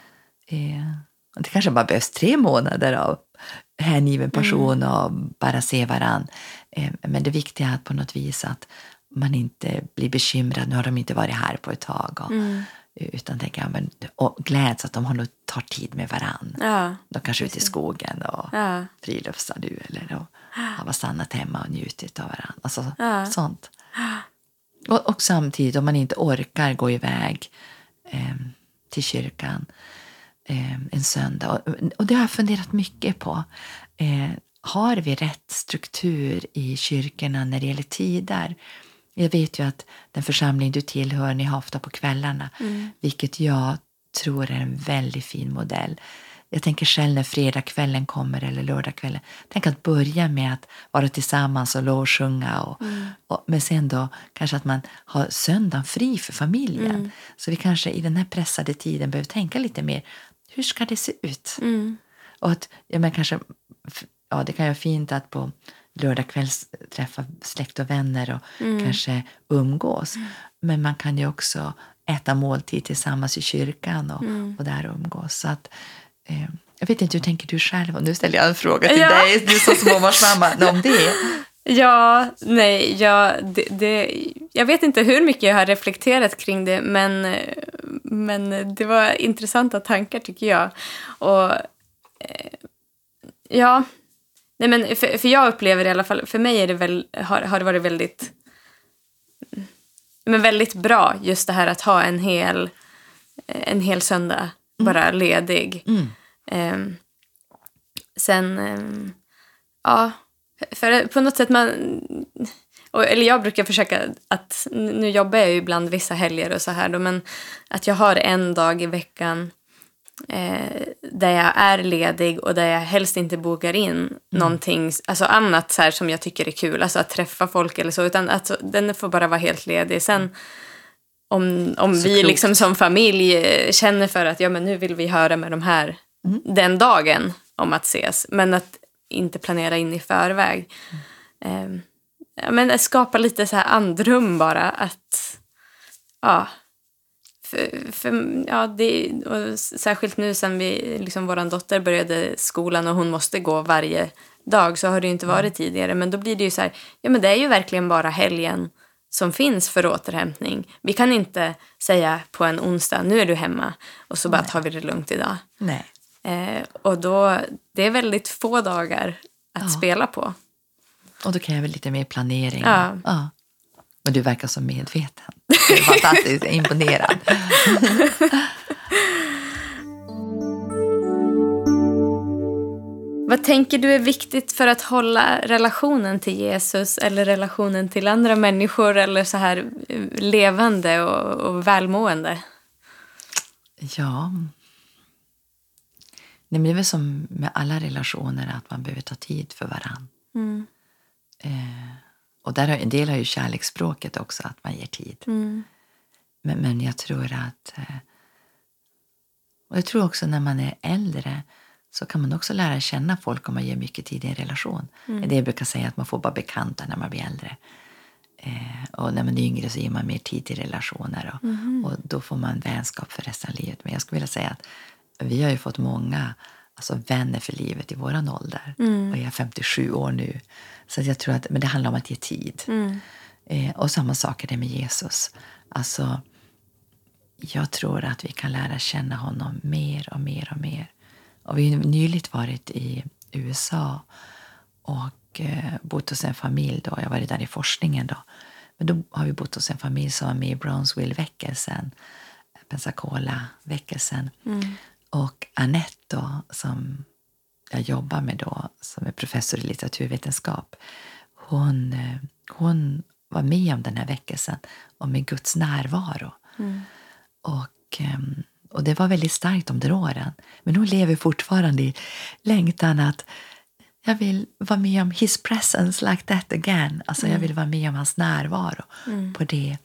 Speaker 3: Eh, det kanske bara behövs tre månader av hängiven passion och bara se varann. Eh, men det viktiga är att på något vis att man inte blir bekymrad, nu har de inte varit här på ett tag. Och, Utan tänker, ja, men, och gläds att de har tar tid med varann.
Speaker 2: Ja,
Speaker 3: De kanske är ute i skogen och
Speaker 2: ja,
Speaker 3: friluftsar nu eller och har bara stannat hemma och njutit av varandra. Alltså,
Speaker 2: Ja.
Speaker 3: sånt. Och, och samtidigt om man inte orkar gå iväg eh, till kyrkan eh, en söndag. Och, och det har jag funderat mycket på. Eh, har vi rätt struktur i kyrkorna när det gäller tider? Jag vet ju att den församling du tillhör, ni har ofta på kvällarna, vilket jag tror är en väldigt fin modell. Jag tänker själv när fredagskvällen kommer eller lördagskvällen, tänk att börja med att vara tillsammans och lovsjunga. Och, och, men sen då kanske att man har söndagen fri för familjen. Så vi kanske i den här pressade tiden behöver tänka lite mer, hur ska det se ut?
Speaker 2: Mm.
Speaker 3: Och att, ja, men kanske, ja, det kan ju vara fint att på lördag kväll träffa släkt och vänner och
Speaker 2: Mm.
Speaker 3: kanske umgås. Men man kan ju också äta måltid tillsammans i kyrkan och,
Speaker 2: Mm.
Speaker 3: och där umgås. Så att, eh, jag vet inte, hur tänker du själv? Och nu ställer jag en fråga till
Speaker 2: Ja.
Speaker 3: dig, du som småbarnsmamma, <laughs> om det.
Speaker 2: Ja, nej, ja, det, det, jag vet inte hur mycket jag har reflekterat kring det, men, men det var intressanta tankar tycker jag. Och eh, ja, nej men för, för jag upplever i alla fall, för mig är det väl, har, har det varit väldigt, men väldigt bra just det här att ha en hel, en hel söndag bara ledig.
Speaker 3: Mm.
Speaker 2: Ehm, sen, ehm, ja, för på något sätt man... Och, eller jag brukar försöka att, nu jobbar jag ju ibland vissa helger och så här då, men att jag har en dag i veckan eh, där jag är ledig och där jag helst inte bokar in någonting alltså annat så här som jag tycker är kul, alltså att träffa folk eller så, utan att den får bara vara helt ledig. Sen om, om
Speaker 3: Så
Speaker 2: vi
Speaker 3: klokt.
Speaker 2: liksom som familj eh, känner för att ja, men nu vill vi höra med de här den dagen om att ses, men att inte planera in i förväg. Eh, ja, men skapa lite så här andrum bara. Att, ja, för, för, ja, det, och särskilt nu sen vi, liksom vår dotter började skolan och hon måste gå varje dag så har det inte varit tidigare. Men då blir det ju så här, ja men det är ju verkligen bara helgen som finns för återhämtning. Vi kan inte säga på en onsdag, nu är du hemma och så bara tar vi det lugnt idag.
Speaker 3: Nej.
Speaker 2: Eh, och då, det är väldigt få dagar att
Speaker 3: Ja.
Speaker 2: spela på.
Speaker 3: Och då kräver lite mer planering.
Speaker 2: Ja.
Speaker 3: Ja. Men du verkar så medveten. Fantastiskt, jag är imponerad.
Speaker 2: Vad tänker du är viktigt för att hålla relationen till Jesus eller relationen till andra människor eller så här eh, levande och, och välmående?
Speaker 3: Ja. Nej, men det är väl som med alla relationer att man behöver ta tid för varann.
Speaker 2: Mm.
Speaker 3: Eh, och där har, en del har ju kärleksspråket också, att man ger tid.
Speaker 2: Mm.
Speaker 3: Men, men jag tror att... Eh, och jag tror också när man är äldre så kan man också lära känna folk om man ger mycket tid i en relation. Är det jag brukar säga, att man får bara bekanta när man blir äldre. Eh, och när man är yngre så ger man mer tid till relationer och, och då får man vänskap för resten av livet. Men jag skulle vilja säga att vi har ju fått många alltså, vänner för livet i våran ålder. Och jag är 57 år nu. Så jag tror att men det handlar om att ge tid. Eh, och samma sak är det med Jesus. Alltså, jag tror att vi kan lära känna honom mer och mer och mer. Och vi har nyligen varit i USA och eh, bott hos en familj. Då. Jag varit där i forskningen. Då. Men då har vi bott hos en familj som var med i Brownsville-väckelsen, Pensacola-väckelsen. Och Annette då, som jag jobbar med då, som är professor i litteraturvetenskap, hon, eh, hon var med om den här väckelsen och med Guds närvaro. Och, ehm, och det var väldigt starkt under åren. Men hon lever fortfarande i längtan att jag vill vara med om his presence like that again. Alltså jag vill vara med om hans närvaro på det.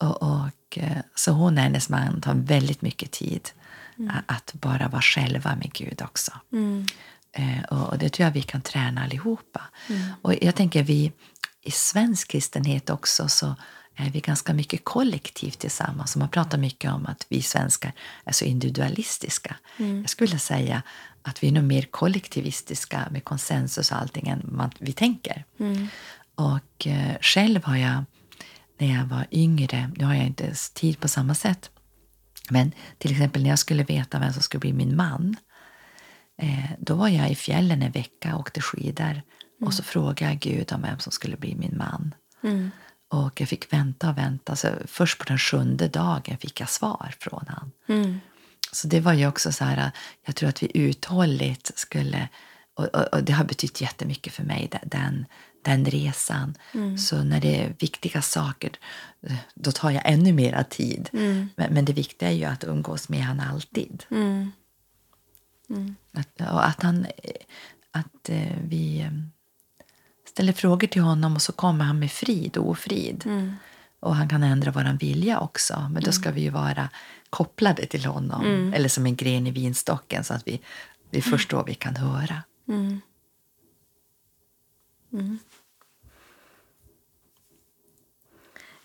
Speaker 3: Och, och, eh, så hon och hennes man tar väldigt mycket tid a- att bara vara själva med Gud också. Eh, och, det tror jag vi kan träna allihopa. Och jag tänker vi i svensk kristenhet också så är vi ganska mycket kollektivt tillsammans. Man pratar mycket om att vi svenskar är så individualistiska. Jag skulle säga att vi är nog mer kollektivistiska med konsensus och allting än man, vi tänker. Och eh, själv har jag, när jag var yngre, nu har jag inte tid på samma sätt, men till exempel när jag skulle veta vem som skulle bli min man, då var jag i fjällen en vecka och åkte skidor och så frågade jag Gud om vem som skulle bli min man. Och jag fick vänta och vänta. Så först på den sjunde dagen fick jag svar från han. Så det var ju också så här, jag tror att vi uthålligt skulle, och, och, och det har betytt jättemycket för mig, den- den, resan. Så när det är viktiga saker, eh, då tar jag ännu mera tid. Men, men det viktiga är ju att umgås med han alltid. Att, och att, han, eh, att eh, vi eh, ställer frågor till honom och så kommer han med frid och ofrid. Och han kan ändra vår vilja också. Men då ska vi ju vara kopplade till honom. Eller som en gren i vinstocken så att vi, vi förstår vi kan höra.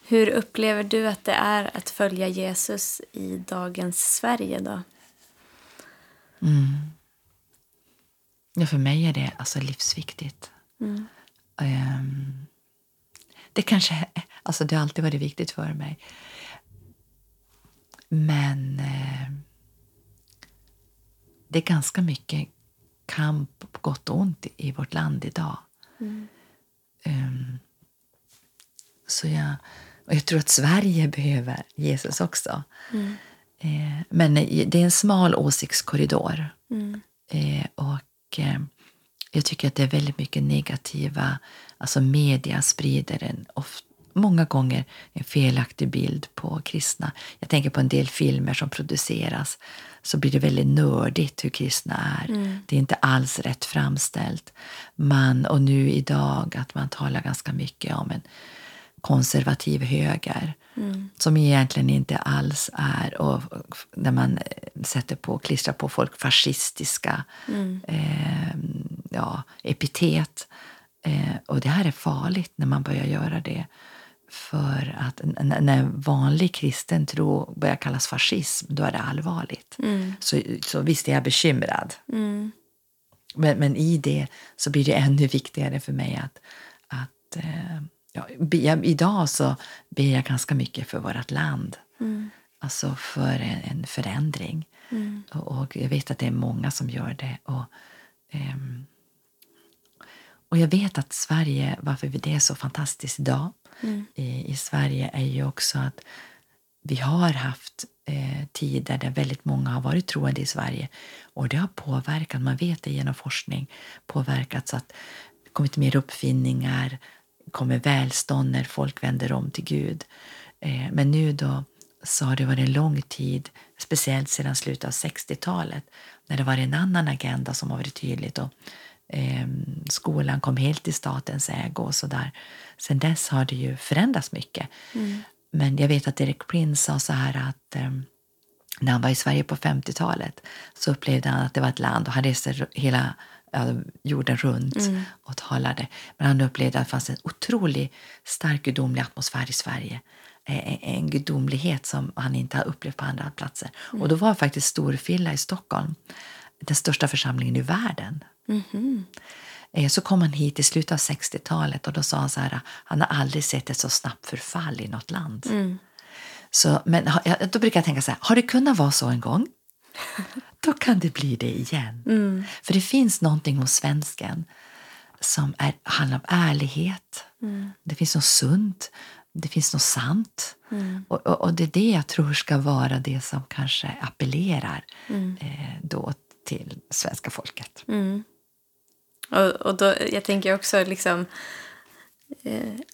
Speaker 2: Hur upplever du att det är att följa Jesus i dagens Sverige då?
Speaker 3: Ja, för mig är det alltså livsviktigt. Ehm, det kanske alltså det har alltid varit viktigt för mig. Men eh, det är ganska mycket kamp på gott och ont i, vårt land idag. Ehm, så jag, och jag tror att Sverige behöver Jesus också. Eh, men det är en smal åsiktskorridor. Eh, och eh, jag tycker att det är väldigt mycket negativa, alltså media sprider en of, många gånger en felaktig bild på kristna. Jag tänker på en del filmer som produceras så blir det väldigt nördigt hur kristna är. Det är inte alls rätt framställt. Man, och nu idag att man talar ganska mycket om en konservativ höger som egentligen inte alls är och när man eh, sätter på, klistrar på folk fascistiska eh, ja, epitet. Eh, och det här är farligt när man börjar göra det. För att när vanlig kristen tro börjar kallas fascism, då är det allvarligt. Mm. Så, så visst är jag bekymrad. Mm. Men, men i det så blir det ännu viktigare för mig att, att eh, ja, jag, idag så ber jag ganska mycket för vårt land. Mm. Alltså för en, en förändring. Mm. Och, och, jag vet att det är många som gör det. Och, um, och jag vet att Sverige, varför det är så fantastiskt idag mm. i, i, Sverige är ju också att vi har haft eh, tider där väldigt många har varit troende i Sverige. Och det har påverkat, man vet det genom forskning, påverkat så att det kommit mer uppfinningar, kommer välstånd när folk vänder om till Gud. Eh, men nu då så har det varit en lång tid, speciellt sedan slutet av 60-talet, när det var en annan agenda som har varit tydligt. Och, eh, skolan kom helt i statens ägo och sådär. Sen dess har det ju förändrats mycket. Mm. Men jag vet att Derek Prince sa så här att eh, när han var i Sverige på 50-talet så upplevde han att det var ett land och han reste hela jorden runt mm. och talade. Men han upplevde att det fanns en otroligt stark gudomlig atmosfär i Sverige. En gudomlighet som han inte har upplevt på andra platser. Mm. Och då var faktiskt Storfilla i Stockholm den största församlingen i världen. Mm. Så kom han hit i slutet av 60-talet och då sa han så här, han har aldrig sett ett så snabbt förfall i något land. Mm. Så, men då brukar jag tänka så här, har det kunnat vara så en gång? <laughs> då kan det bli det igen. Mm. För det finns någonting hos svensken som är, handlar om ärlighet. Mm. Det finns något sunt, det finns något sant. Mm. Och, och, och, det är det jag tror ska vara det som kanske appellerar mm. eh, då till svenska folket.
Speaker 2: Mm. Och, och då, jag tänker också liksom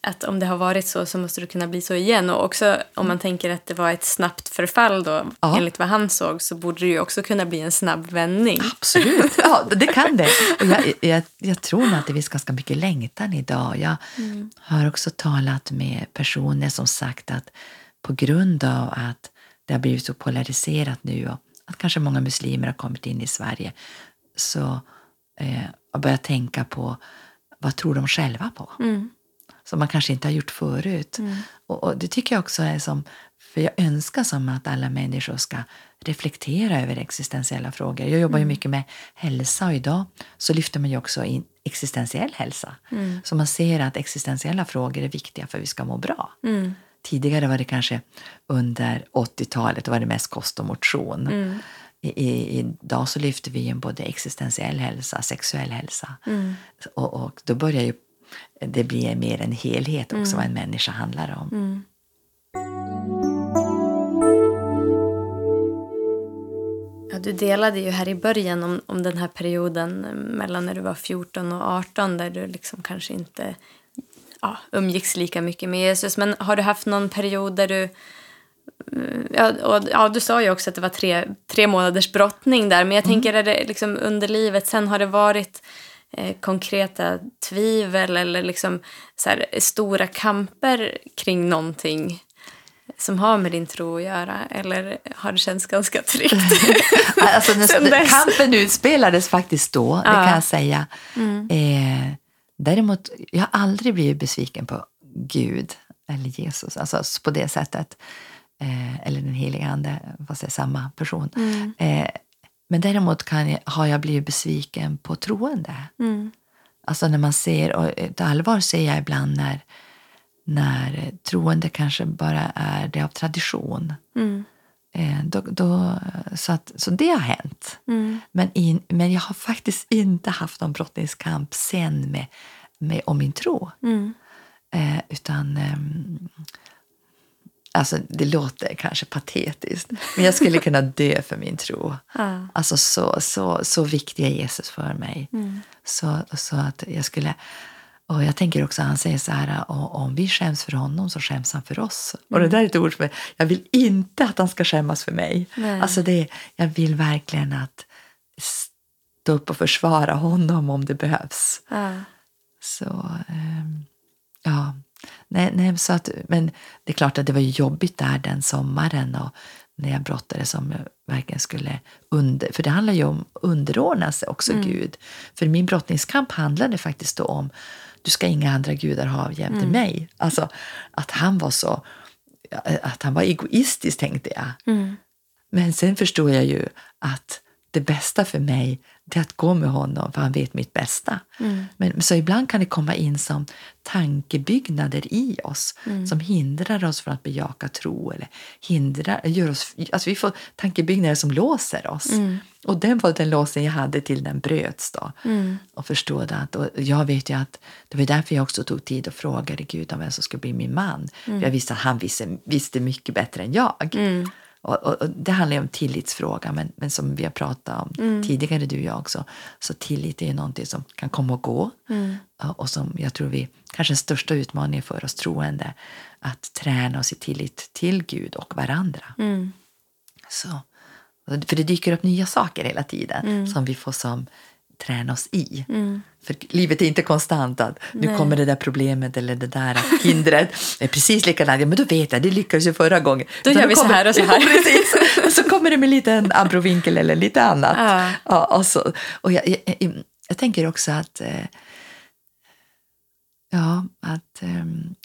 Speaker 2: att om det har varit så så måste det kunna bli så igen. Och också om man tänker att det var ett snabbt förfall då, ja. enligt vad han såg, så borde det ju också kunna bli en snabb vändning.
Speaker 3: Absolut, <laughs> ja, det kan det. Och jag, jag, jag tror att det finns ganska mycket längtan idag. Jag mm. har också talat med personer som sagt att på grund av att det har blivit så polariserat nu och att kanske många muslimer har kommit in i Sverige så eh, har börjat tänka på vad tror de själva på? Mm som man kanske inte har gjort förut. Mm. Och, och, Det tycker jag också är som, för jag önskar som att alla människor ska reflektera över existentiella frågor. Jag jobbar mm. ju mycket med hälsa och idag så lyfter man ju också in existentiell hälsa. Mm. Så man ser att existentiella frågor är viktiga för att vi ska må bra. Mm. Tidigare var det kanske under 80-talet var det mest kost och motion. Mm. I, i, idag så lyfter vi in både existentiell hälsa, sexuell hälsa. Mm. Och, och, då börjar ju det blir mer en helhet också mm. vad en människa handlar om. Mm.
Speaker 2: Ja, du delade ju här i början om, om den här perioden mellan när du var 14 och 18 där du liksom kanske inte ja, umgicks lika mycket med Jesus. Men har du haft någon period där du... Ja, och, ja, du sa ju också att det var tre, tre månaders brottning där. Men jag mm. tänker, är det liksom under livet sen har det varit Eh, konkreta tvivel eller liksom så här, stora kamper kring någonting som har med din tro att göra? Eller har det känts ganska tryggt? <laughs>
Speaker 3: alltså, <laughs> kampen utspelades faktiskt då, det kan jag säga. Mm. Eh, däremot, jag har aldrig blivit besviken på Gud eller Jesus, alltså på det sättet. Eh, eller den helige Ande, fast det är samma person. Mm. Eh, men däremot kan jag, har jag blivit besviken på troende. Mm. Alltså när man ser, och ett allvar ser jag ibland när, när troende kanske bara är det av tradition. Mm. Eh, då, då, så, att, så det har hänt. Mm. Men, in, men jag har faktiskt inte haft någon brottningskamp sen med, med, om min tro. Mm. Eh, utan eh, Alltså, det låter kanske patetiskt, men jag skulle kunna dö för min tro. <laughs> Ja. Alltså, så, så, så viktig är Jesus för mig. Mm. Så, så att jag skulle... Och jag tänker också, han säger så här, om vi skäms för honom så skäms han för oss. Mm. Och det där är ett ord mig. Jag vill inte att han ska skämmas för mig. Nej. Alltså det, jag vill verkligen att stå upp och försvara honom om det behövs. Ja. Så, um, ja. Nej, nej, så att, men det är klart att det var jobbigt där den sommaren och när jag brottades som jag verkligen skulle under... För det handlar ju om underordna sig också mm. Gud. För min brottningskamp handlade faktiskt då om du ska inga andra gudar ha jämte
Speaker 2: Mm.
Speaker 3: mig. Alltså att han var så, att han var egoistisk tänkte jag.
Speaker 2: Mm.
Speaker 3: Men sen förstår jag ju att det bästa för mig är att gå med honom, för han vet mitt bästa.
Speaker 2: Mm.
Speaker 3: Men, så ibland kan det komma in som tankebyggnader i oss
Speaker 2: Mm.
Speaker 3: som hindrar oss från att bejaka tro. Eller hindrar, gör oss, alltså vi får tankebyggnader som låser oss.
Speaker 2: Mm.
Speaker 3: Och den var den låsen jag hade till den bröts. Då.
Speaker 2: Mm.
Speaker 3: Och förstod att, och jag vet ju att det var därför jag också tog tid och frågade Gud om vem som skulle bli min man. För jag visste att han visste, visste mycket bättre än jag. Och, och, och det handlar om tillitsfråga, men, men som vi har pratat om
Speaker 2: Mm.
Speaker 3: tidigare, du och jag också, så tillit är ju någonting som kan komma och gå.
Speaker 2: Mm.
Speaker 3: Och som jag tror vi, kanske den största utmaningen för oss troende, att träna oss i tillit till Gud och varandra.
Speaker 2: Mm.
Speaker 3: Så, för det dyker upp nya saker hela tiden
Speaker 2: Mm.
Speaker 3: som vi får som träna oss i.
Speaker 2: Mm.
Speaker 3: För livet är inte konstant att nu
Speaker 2: Nej.
Speaker 3: kommer det där problemet eller det där hindret. <laughs> Det är precis likadant. Ja, men då vet jag, det lyckades ju förra gången.
Speaker 2: Då
Speaker 3: Utan
Speaker 2: gör vi så
Speaker 3: kommer-
Speaker 2: här och så <laughs> här.
Speaker 3: Precis. Och så kommer det med lite en abrovinkel eller lite annat.
Speaker 2: Ja.
Speaker 3: Ja, och så, och jag, jag, jag, jag tänker också att eh, Ja, att ehm,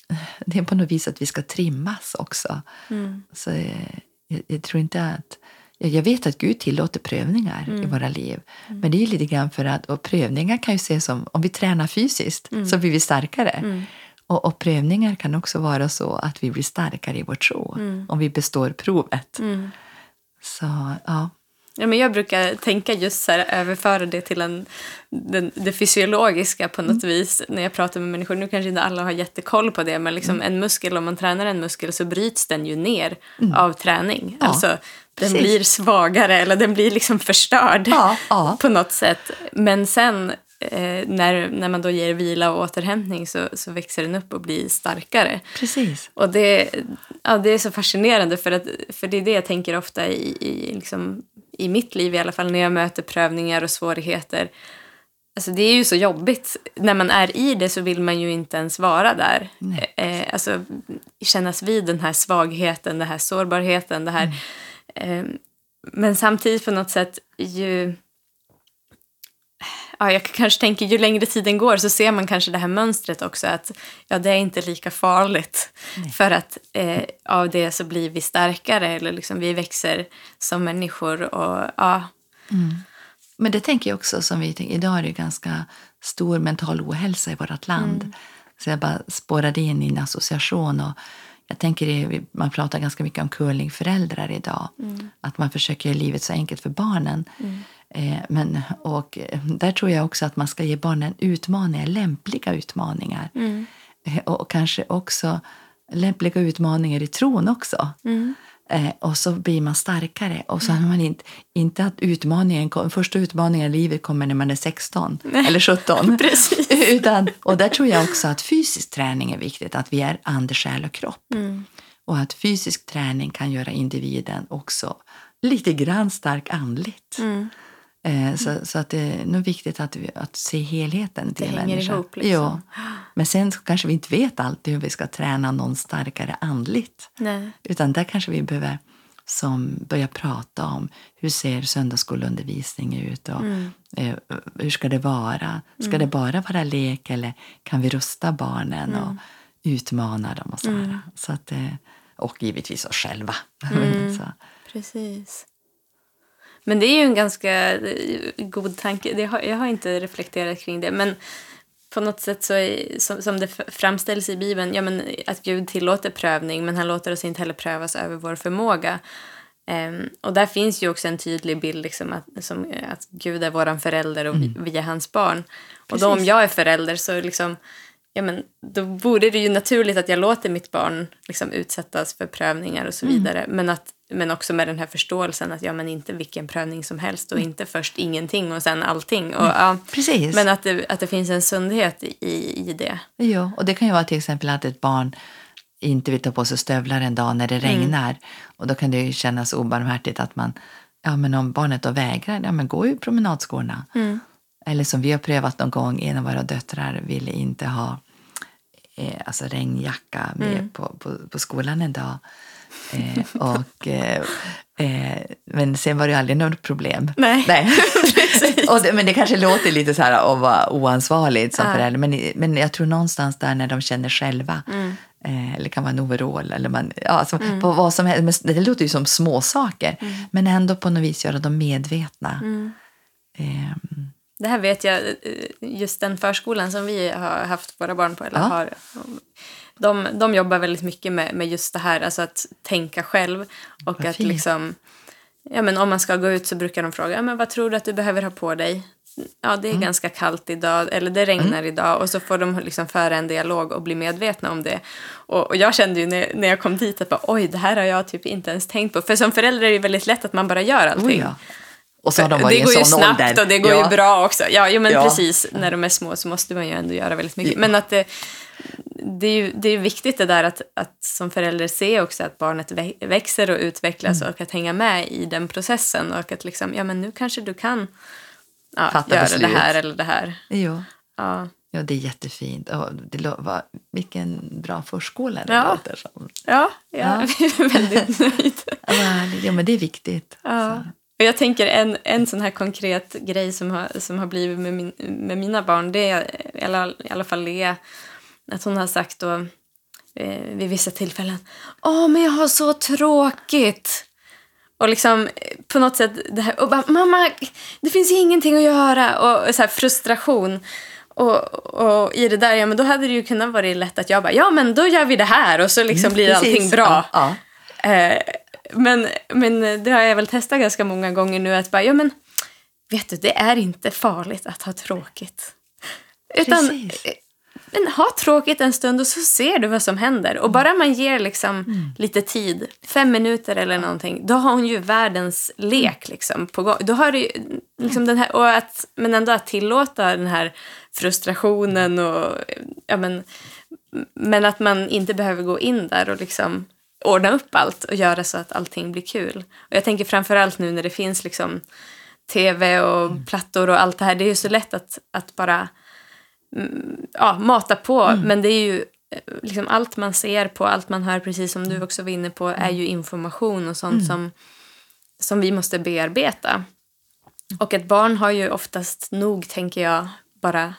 Speaker 3: det är på något vis att vi ska trimmas också.
Speaker 2: Mm.
Speaker 3: Så, eh, jag, jag tror inte att... Jag vet att Gud tillåter prövningar
Speaker 2: Mm.
Speaker 3: i våra liv. Men det är lite grann för att... Och prövningar kan ju ses som... Om vi tränar fysiskt så blir vi starkare.
Speaker 2: Mm.
Speaker 3: Och, och prövningar kan också vara så att vi blir starkare i vår tro.
Speaker 2: Mm.
Speaker 3: Om vi består provet.
Speaker 2: Mm.
Speaker 3: Så ja.
Speaker 2: Ja, men jag brukar tänka just så här, överföra det till en, den, det fysiologiska på något vis när jag pratar med människor. Nu kanske inte alla har jättekoll på det, men liksom en muskel, om man tränar en muskel så bryts den ju ner av träning.
Speaker 3: Ja,
Speaker 2: alltså, den
Speaker 3: precis.
Speaker 2: blir svagare eller den blir liksom förstörd
Speaker 3: Ja, ja. <laughs>
Speaker 2: på något sätt. Men sen eh, när, när man då ger vila och återhämtning så, så växer den upp och blir starkare.
Speaker 3: Precis.
Speaker 2: Och det, ja, det är så fascinerande för, att, för det är det jag tänker ofta i, i, liksom, i mitt liv i alla fall när jag möter prövningar och svårigheter. Alltså det är ju så jobbigt. När man är i det så vill man ju inte ens vara där. Eh, alltså kännas vid den här svagheten, den här sårbarheten. Det här. Eh, men samtidigt på något sätt ju... Ja, jag kanske tänker ju längre tiden går så ser man kanske det här mönstret också att ja, det är inte lika farligt. För att eh, av det så blir vi starkare eller liksom vi växer som människor och ja.
Speaker 3: Men det tänker jag också som vi tänker, idag är det ganska stor mental ohälsa i vårt land. Så jag bara spårade in i en association och jag tänker, det- man pratar ganska mycket om curlingföräldrar idag. Att man försöker göra livet så enkelt för barnen. Eh, men, och eh, där tror jag också att man ska ge barnen utmaningar, lämpliga utmaningar. Eh, och, kanske också lämpliga utmaningar i tron också. Eh, och så blir man starkare. Och så har man inte, inte att utmaningen, första utmaningen i livet kommer när man är 16 eller 17. <laughs>
Speaker 2: Precis.
Speaker 3: Utan, och där tror jag också att fysisk träning är viktigt, att vi är ande, själ och kropp. Och att fysisk träning kan göra individen också lite grann stark andligt.
Speaker 2: Mm.
Speaker 3: Eh, så, så att det är nog viktigt att, vi, att se helheten till
Speaker 2: hänger
Speaker 3: människan.
Speaker 2: ihop, liksom.
Speaker 3: Ja. Men sen kanske vi inte vet alltid hur vi ska träna någon starkare andligt.
Speaker 2: Nej.
Speaker 3: Utan där kanske vi behöver som börja prata om hur ser söndagsskolundervisning ut och eh, hur ska det vara? Ska det bara vara lek eller kan vi rusta barnen och utmana dem? Och, så här. Så att, eh, och givetvis oss själva. <laughs> så.
Speaker 2: Precis. Men det är ju en ganska eh, god tanke. Det har, jag har inte reflekterat kring det. Men på något sätt så är, som, som det framställs i Bibeln, ja, men att Gud tillåter prövning men han låter oss inte heller prövas över vår förmåga. Ehm, och där finns ju också en tydlig bild liksom att, som, att Gud är vår förälder och vi, vi är hans barn. Och då om
Speaker 3: Precis.
Speaker 2: jag är förälder så liksom, ja, men då vore det ju naturligt att jag låter mitt barn liksom utsättas för prövningar och så vidare. Men, att, men också med den här förståelsen att ja, men inte vilken prövning som helst och inte först ingenting och sen allting. Och, ja,
Speaker 3: Precis.
Speaker 2: men att det, att det finns en sundhet i, i det.
Speaker 3: Jo, och det kan ju vara till exempel att ett barn inte vill ta på sig stövlar en dag när det regnar. Och då kan det ju kännas obarmhärtigt att man, ja men om barnet då vägrar, ja men gå ju promenadskorna. Eller som vi har prövat någon gång, en av våra döttrar ville inte ha eh, alltså regnjacka med på, på, på skolan en dag. Eh, och, eh, eh, men sen var det ju aldrig något problem.
Speaker 2: Nej.
Speaker 3: Nej. <laughs> Och det, men det kanske låter lite så här att vara oansvarigt som
Speaker 2: Ja.
Speaker 3: förälder. Men, men jag tror någonstans där när de känner själva.
Speaker 2: Mm.
Speaker 3: Eh, eller kan vara en overall. Eller man, ja, alltså, på vad som helst. Men det låter ju som små saker.
Speaker 2: Mm.
Speaker 3: Men ändå på något vis göra dem medvetna. Ehm,
Speaker 2: Det här vet jag, eh, just den förskolan som vi har haft våra barn på. Eller
Speaker 3: Ja.
Speaker 2: har, de, de jobbar väldigt mycket med, med just det här, alltså att tänka själv. Och
Speaker 3: Vad
Speaker 2: att
Speaker 3: fint.
Speaker 2: liksom, ja, men om man ska gå ut så brukar de fråga, ja, men vad tror du att du behöver ha på dig? Ja, det är ganska kallt idag, eller det regnar idag. Och så får de liksom föra en dialog och bli medvetna om det. Och, och jag kände ju när, när jag kom dit att bara, oj, det här har jag typ inte ens tänkt på. För som förälder är det väldigt lätt att man bara gör allting.
Speaker 3: oj, ja. Och så har de varit
Speaker 2: det går ju snabbt
Speaker 3: ålder.
Speaker 2: och det går
Speaker 3: ja.
Speaker 2: ju bra också. Ja, jo, men
Speaker 3: Ja.
Speaker 2: precis. När de är små så måste man ju ändå göra väldigt mycket. Men att det, det, är ju, det är viktigt det där att, att som förälder se också att barnet vä- växer och utvecklas
Speaker 3: Mm.
Speaker 2: och att hänga med i den processen. Och att liksom, ja men nu kanske du kan ja,
Speaker 3: Fatta
Speaker 2: göra
Speaker 3: beslut.
Speaker 2: det här eller det här.
Speaker 3: Jo.
Speaker 2: Ja,
Speaker 3: Ja, det är jättefint. Och det vad, vilken bra förskola det
Speaker 2: Ja.
Speaker 3: låter som.
Speaker 2: ja, jag <laughs> är väldigt <laughs> nöjd.
Speaker 3: Ja, men det är viktigt.
Speaker 2: Ja. Och jag tänker en, en sån här konkret grej som har, som har blivit med, min, med mina barn, det är i alla, i alla fall Lea, att hon har sagt då eh, vid vissa tillfällen, åh men jag har så tråkigt. Och liksom eh, på något sätt, det här, och bara, mamma, det finns ingenting att göra. Och, så här frustration. Och, och i det där, ja men då hade det ju kunnat vara lätt att jag bara, ja men då gör vi det här och så liksom blir
Speaker 3: Precis.
Speaker 2: allting bra.
Speaker 3: Ja, ja.
Speaker 2: Eh, men, men det har jag väl testat ganska många gånger nu att bara, ja men vet du, det är inte farligt att ha tråkigt. Utan
Speaker 3: Precis.
Speaker 2: Men ha tråkigt en stund och så ser du vad som händer. Och bara man ger liksom
Speaker 3: Mm.
Speaker 2: lite tid, fem minuter eller någonting, då har hon ju världens lek liksom på gång. Då har du liksom den här, och att, men ändå att tillåta den här frustrationen och ja men, men att man inte behöver gå in där och liksom ordna upp allt och göra så att allting blir kul. Och jag tänker framförallt nu när det finns liksom tv och plattor och allt det här. Det är ju så lätt att, att bara mm, ja, mata på. Men det är ju eh, liksom allt man ser på, allt man hör, precis som du också var inne på, är ju information och sånt som, som vi måste bearbeta. Och ett barn har ju oftast nog, tänker jag, bara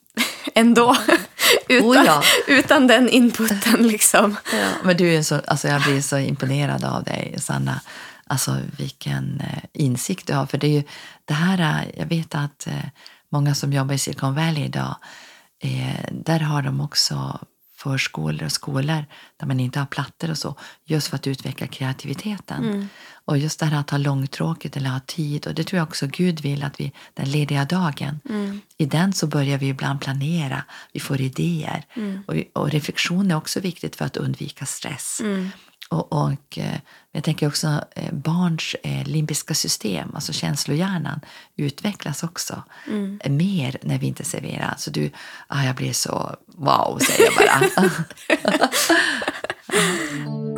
Speaker 2: <laughs> ändå. <laughs> utan,
Speaker 3: Oh ja.
Speaker 2: utan den inputen liksom.
Speaker 3: Ja, men du är så, alltså jag blir så imponerad av dig, Sanna. Alltså vilken eh, insikt du har. För det är ju det här, eh, jag vet att många som jobbar i Silicon Valley idag, eh, där har de också förskolor och skolor där man inte har plattor och så, just för att utveckla kreativiteten. Och just det här att ha långtråkigt eller ha tid, och det tror jag också Gud vill att vi, den lediga dagen, i den så börjar vi ibland planera, vi får idéer. Och, och reflektion är också viktigt för att undvika stress. Och, och eh, jag tänker också eh, barns eh, limbiska system, alltså känslohjärnan, utvecklas också eh, mer när vi inte serverar. Så du, ah, jag blir så wow, säger jag bara. <laughs> <laughs>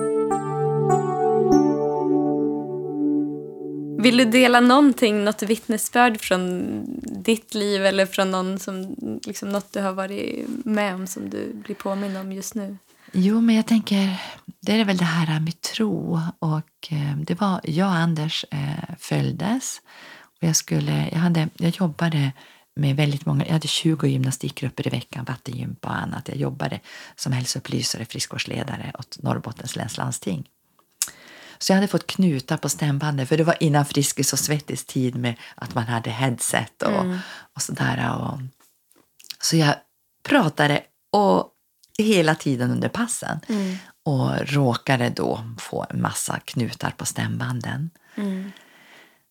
Speaker 2: Vill du dela någonting, något vittnesbörd från ditt liv eller från någon som, liksom något du har varit med om som du blir påminn om just nu?
Speaker 3: Jo, men jag tänker, det är väl det här med tro. Och eh, det var, jag och Anders eh, följdes. Och jag, skulle, jag, hade, jag jobbade med väldigt många, jag hade 20 gymnastikgrupper i veckan, vattengympa och annat. Jag jobbade som hälsoupplysare, friskvårdsledare åt Norrbottens läns landsting. Så jag hade fått knutar på stämbandet, för det var innan Friskis och Svettis tid med att man hade headset och, och sådär. Och, så jag pratade och hela tiden under passen och råkade då få en massa knutar på stämbanden.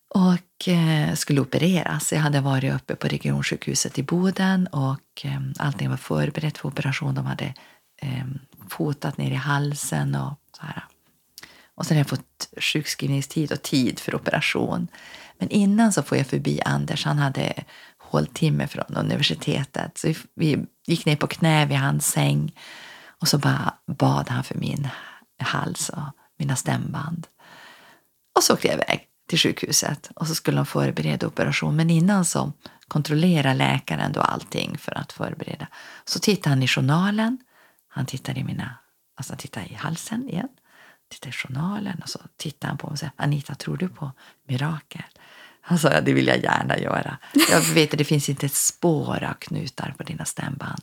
Speaker 3: Och eh, skulle opereras. Jag hade varit uppe på regionsjukhuset i Boden och eh, allting var förberett för operation. De hade eh, fotat ner i halsen och så här. Och sen har jag fått sjukskrivningstid och tid för operation. Men innan så får jag förbi Anders. Han hade håltimme från universitetet. Så vi, gick ner på knä vid hans säng och så bara bad han för min hals och mina stämband. Och så åkte jag iväg till sjukhuset och så skulle de förbereda operation. Men innan så kontrollerar läkaren då allting för att förbereda. Så tittar han i journalen. Han tittade i mina, alltså han tittar i halsen igen. Tittar i journalen och så tittar han på mig och säger Anita, tror du på mirakel? Han sa, ja, det vill jag gärna göra. Jag vet att det finns inte ett spår av knutar på dina stämband.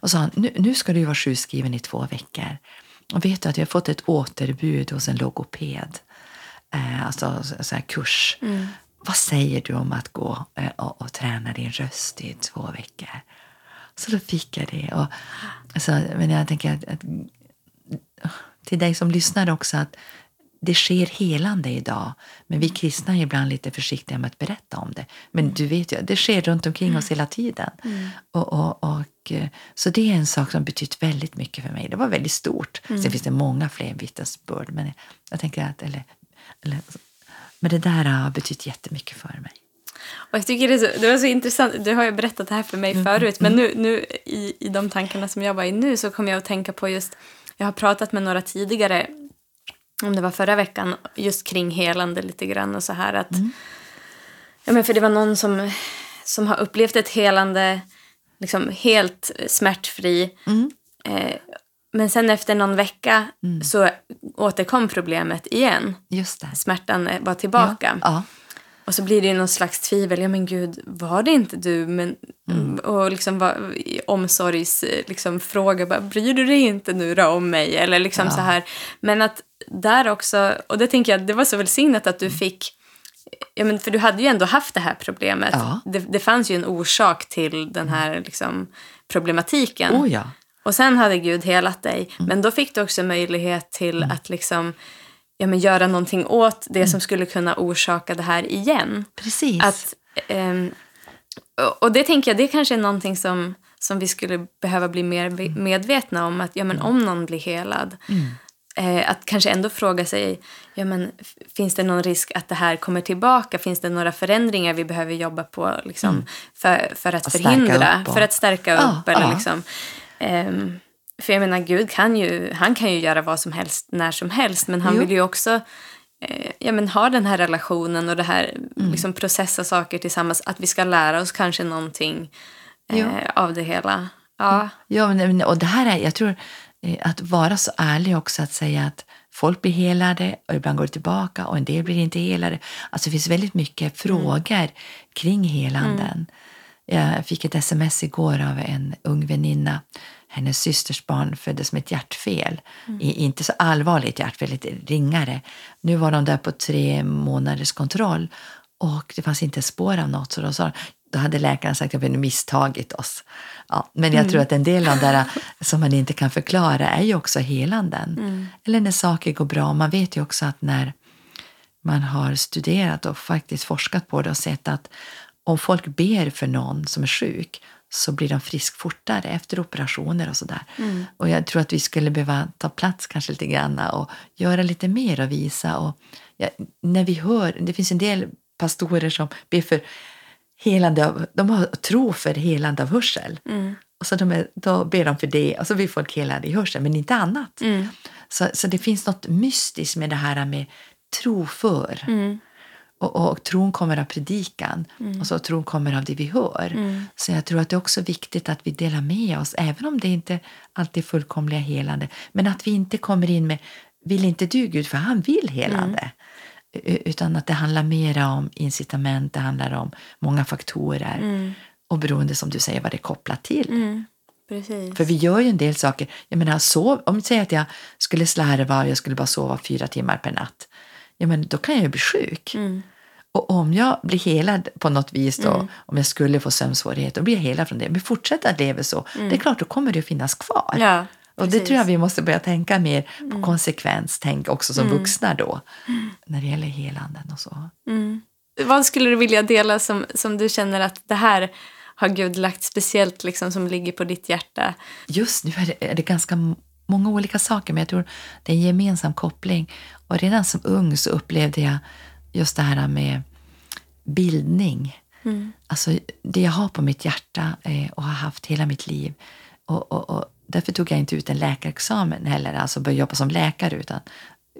Speaker 3: Och sa han, nu, nu ska du vara sjukskriven i två veckor. Och vet du att jag har fått ett återbud hos en logoped, eh, alltså så här kurs.
Speaker 2: Mm.
Speaker 3: Vad säger du om att gå eh, och, och träna din röst i två veckor? Så då fick jag det. Och, alltså, men jag tänker att, att till dig som lyssnar också att det sker helande idag. Men vi kristna är ibland lite försiktiga med att berätta om det. Men du vet ju, det sker runt omkring oss hela tiden.
Speaker 2: Mm.
Speaker 3: Och, och, och, eh, så det är en sak som betytt väldigt mycket för mig. Det var väldigt stort.
Speaker 2: Mm.
Speaker 3: Sen finns det många fler vittnesbörd. Men jag tänker att, eller, eller, men det där har betytt jättemycket för mig.
Speaker 2: Och jag tycker det, så, det var så intressant. Du har ju berättat det här för mig
Speaker 3: Mm,
Speaker 2: förut. Men nu, nu i, i de tankarna som jag var i nu så kom jag att tänka på just... Jag har pratat med några tidigare, om det var förra veckan, just kring helande lite grann och så här att...
Speaker 3: Mm.
Speaker 2: Ja, men för det var någon som, som har upplevt ett helande liksom helt smärtfri.
Speaker 3: Mm.
Speaker 2: Eh, men sen efter någon vecka så återkom problemet igen.
Speaker 3: Just det.
Speaker 2: Smärtan eh, var tillbaka.
Speaker 3: Ja.
Speaker 2: Och så blir det ju någon slags tvivel. Ja men gud, var det inte du? Men, Och liksom var, i omsorgs eh, liksom, fråga, bara, bryr du dig inte nu då om mig? Eller liksom
Speaker 3: Ja.
Speaker 2: så här. Men att där också, och det tänker jag, det var så välsignat att du fick Ja, men för du hade ju ändå haft det här problemet.
Speaker 3: Ja.
Speaker 2: Det, det fanns ju en orsak till den här liksom, problematiken.
Speaker 3: Oh ja.
Speaker 2: Och sen hade Gud helat dig. Men då fick du också möjlighet till att liksom, ja, men göra någonting åt det som skulle kunna orsaka det här igen.
Speaker 3: Precis.
Speaker 2: Att, ehm, och- det tänker jag, det kanske är någonting som, som vi skulle behöva bli mer ve- medvetna om. Att ja, men om någon blir helad, eh, att kanske ändå fråga sig, ja, men, finns det någon risk att det här kommer tillbaka? Finns det några förändringar vi behöver jobba på liksom, för, för att
Speaker 3: Att
Speaker 2: förhindra?
Speaker 3: och-
Speaker 2: För att stärka
Speaker 3: Ja,
Speaker 2: upp. Eller,
Speaker 3: ja.
Speaker 2: liksom, ehm, för jag menar, Gud kan ju, han kan ju göra vad som helst när som helst, men han
Speaker 3: Jo.
Speaker 2: vill ju också eh, ja, men ha den här relationen och det här
Speaker 3: Mm.
Speaker 2: liksom processa saker tillsammans. Att vi ska lära oss kanske någonting eh, av det hela. Ja.
Speaker 3: Ja, men- och det här är, jag tror att vara så ärlig också att säga att folk blir helade och ibland går det tillbaka och en del blir inte helade. Alltså det finns väldigt mycket frågor kring helanden. Jag fick ett sms igår av en ung väninna. Hennes systers barn föddes med ett hjärtfel. I, inte så allvarligt hjärtfel, lite ringare. Nu var de där på tre månaders kontroll och det fanns inte spår av något. Så då, sa, då hade läkaren sagt att vi hade misstagit oss. Ja, men jag tror att en del av det där <laughs> som man inte kan förklara är ju också helanden. Eller när saker går bra. Man vet ju också att när man har studerat och faktiskt forskat på det och sett att om folk ber för någon som är sjuk så blir de frisk fortare efter operationer och sådär. Och jag tror att vi skulle behöva ta plats kanske lite grann och göra lite mer och visa. Och ja, när vi hör, det finns en del pastorer som ber för helande av, de har tro för helande av hörsel. Och så de är, då ber de för det och så blir folk helade i hörseln, men inte annat.
Speaker 2: Mm.
Speaker 3: Så, så det finns något mystiskt med det här med tro för.
Speaker 2: Mm.
Speaker 3: Och, och, och tron kommer av predikan och så tron kommer av det vi hör.
Speaker 2: Mm.
Speaker 3: Så jag tror att det är också viktigt att vi delar med oss, även om det inte alltid är fullkomliga helande. Men att vi inte kommer in med, vill inte du Gud, för han vill helande. U- Utan att det handlar mer om incitament, det handlar om många faktorer. Och beroende, som du säger, vad det är kopplat till.
Speaker 2: Mm. Precis.
Speaker 3: För vi gör ju en del saker. Jag menar, sov, om vi säger att jag skulle slarva och jag skulle bara sova fyra timmar per natt. Ja, men då kan jag ju bli sjuk.
Speaker 2: Mm.
Speaker 3: Och om jag blir helad på något vis då, om jag skulle få sömnsvårigheter, då blir jag helad från det. Men fortsätter att leva så, det är klart, då kommer det att finnas kvar.
Speaker 2: Ja,
Speaker 3: och det tror jag vi måste börja tänka mer på konsekvens, tänk också som vuxna då, när det gäller helanden och så.
Speaker 2: Mm. Vad skulle du vilja dela som, som du känner att det här har Gud lagt speciellt liksom, som ligger på ditt hjärta?
Speaker 3: Just nu är det, är det ganska många olika saker, men jag tror det är en gemensam koppling. Och redan som ung så upplevde jag just det här med bildning. Alltså det jag har på mitt hjärta eh, och har haft hela mitt liv. Och, och, och därför tog jag inte ut en läkarexamen heller, alltså började jobba som läkare, utan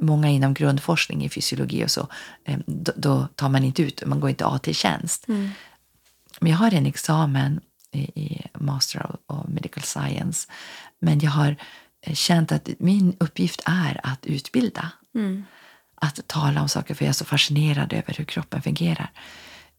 Speaker 3: många inom grundforskning i fysiologi och så, eh, då, då tar man inte ut, man går inte AT-tjänst. Men jag har en examen i, i Master of, of Medical Science. Men jag har eh, känt att min uppgift är att utbilda. att tala om saker för jag är så fascinerad över hur kroppen fungerar.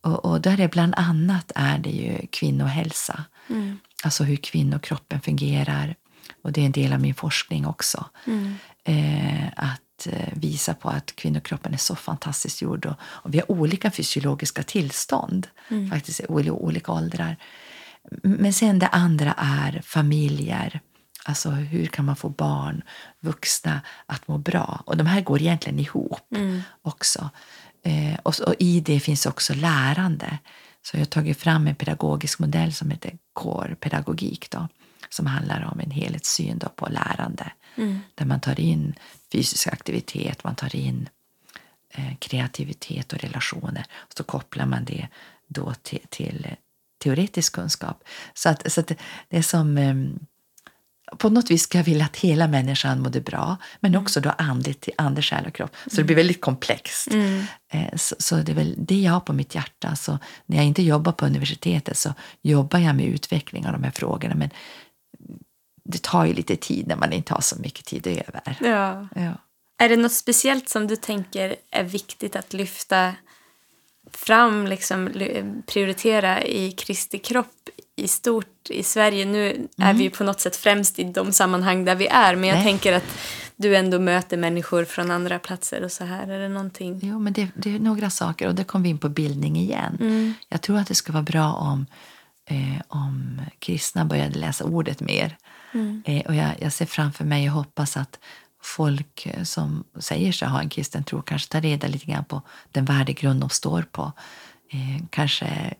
Speaker 3: Och, och där är bland annat är det ju kvinnohälsa.
Speaker 2: Mm.
Speaker 3: Alltså hur kvinnokroppen fungerar. Och det är en del av min forskning också.
Speaker 2: Mm.
Speaker 3: Eh, att eh, visa på att kvinnokroppen är så fantastiskt gjord. Och, och vi har olika fysiologiska tillstånd,
Speaker 2: Mm.
Speaker 3: faktiskt i olika, åldrar. Men sen det andra är familjer. Alltså hur kan man få barn, vuxna att må bra? Och de här går egentligen ihop
Speaker 2: Mm.
Speaker 3: också. Eh, och, och i det finns också lärande. Så jag har tagit fram en pedagogisk modell som heter core-pedagogik då, som handlar om en helhetssyn då på lärande.
Speaker 2: Mm.
Speaker 3: Där man tar in fysisk aktivitet, man tar in eh, kreativitet och relationer. Och så kopplar man det då till, till teoretisk kunskap. Så, att, så att det- det är som... på något vis ska jag vilja att hela människan mådde bra, men också då andligt till ande, själ och kropp. Så det blir väldigt komplext.
Speaker 2: Mm.
Speaker 3: Eh, Så, så det är väl det jag har på mitt hjärta. Så när jag inte jobbar på universitetet så jobbar jag med utveckling av de här frågorna. Men det tar ju lite tid när man inte har så mycket tid över.
Speaker 2: Ja.
Speaker 3: Ja.
Speaker 2: Är det något speciellt som du tänker är viktigt att lyfta fram, liksom, prioritera i Kristi kropp i stort i Sverige? Nu är vi ju på något sätt främst i de sammanhang där vi är, men jag
Speaker 3: Nej.
Speaker 2: tänker att du ändå möter människor från andra platser och så här. Är det någonting?
Speaker 3: Jo, men det, det är några saker och där kom vi in på bildning igen.
Speaker 2: Mm.
Speaker 3: Jag tror att det skulle vara bra om, eh, om kristna började läsa ordet mer.
Speaker 2: Mm.
Speaker 3: Eh, och jag, jag ser framför mig och hoppas att folk eh, som säger sig ha en kristen tro kanske tar reda lite grann på den värdegrund de står på. Eh, kanske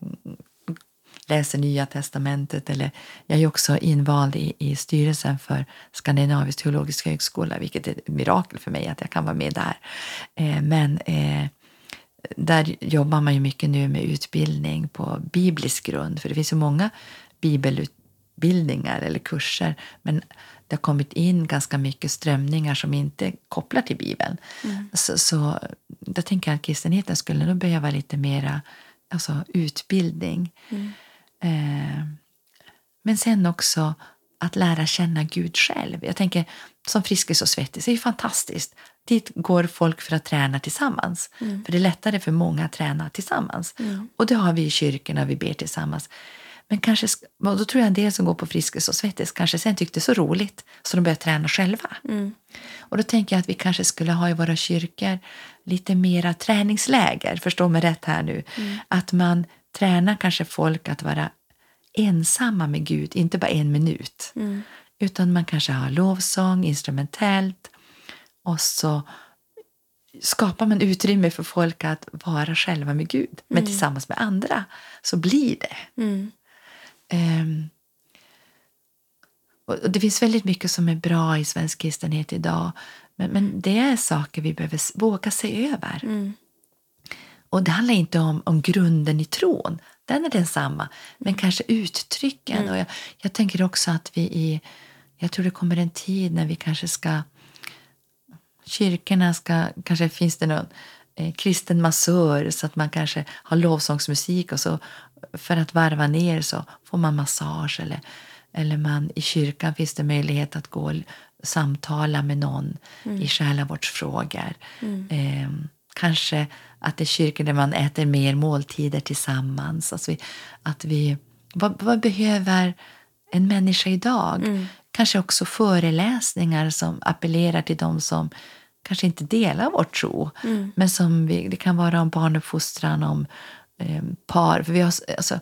Speaker 3: läser Nya testamentet. Eller, jag är också invald i, i styrelsen för Skandinavisk teologisk högskola vilket är ett mirakel för mig att jag kan vara med där. Eh, men eh, där jobbar man ju mycket nu med utbildning på biblisk grund. För det finns ju många bibelutbildningar eller kurser. Men det har kommit in ganska mycket strömningar som inte kopplar till Bibeln. Så, så då tänker jag att kristenheten skulle nog behöva lite mera alltså, utbildning. Eh, men sen också att lära känna Gud själv. Jag tänker som Friskis och Svettis, det är ju fantastiskt. Dit går folk för att träna tillsammans. För det är lättare för många att träna tillsammans. Och det har vi i kyrkorna, vi ber tillsammans. Men kanske, och då tror jag en del som går på Friskis och Svettis kanske sen tyckte det så roligt så de började träna själva. Och då tänker jag att vi kanske skulle ha i våra kyrkor lite mera träningsläger, förstå mig rätt här nu. Att man tränar kanske folk att vara ensamma med Gud, inte bara en minut. Utan man kanske har lovsång, instrumentellt och så skapar man utrymme för folk att vara själva med Gud, men tillsammans med andra. Så blir det.
Speaker 2: Mm.
Speaker 3: Ehm, och det finns väldigt mycket som är bra i svensk kristenhet idag. Men, men det är saker vi behöver våga se över.
Speaker 2: Mm.
Speaker 3: Och det handlar inte om, om grunden i tron. Den är densamma. Men kanske uttrycken. Och jag, jag tänker också att vi i... Jag tror det kommer en tid när vi kanske ska... Kyrkorna ska... Kanske finns det någon eh, kristen massör så att man kanske har lovsångsmusik och så för att varva ner så får man massage eller, eller man, i kyrkan finns det möjlighet att gå och samtala med någon i själavårdsfrågor. Eh, kanske att det är kyrkor där man äter mer måltider tillsammans. Alltså vi, att vi, vad, vad behöver en människa idag? Kanske också föreläsningar som appellerar till de som kanske inte delar vår tro. Men som vi, det kan vara om barnuppfostran, om par. För vi har, alltså,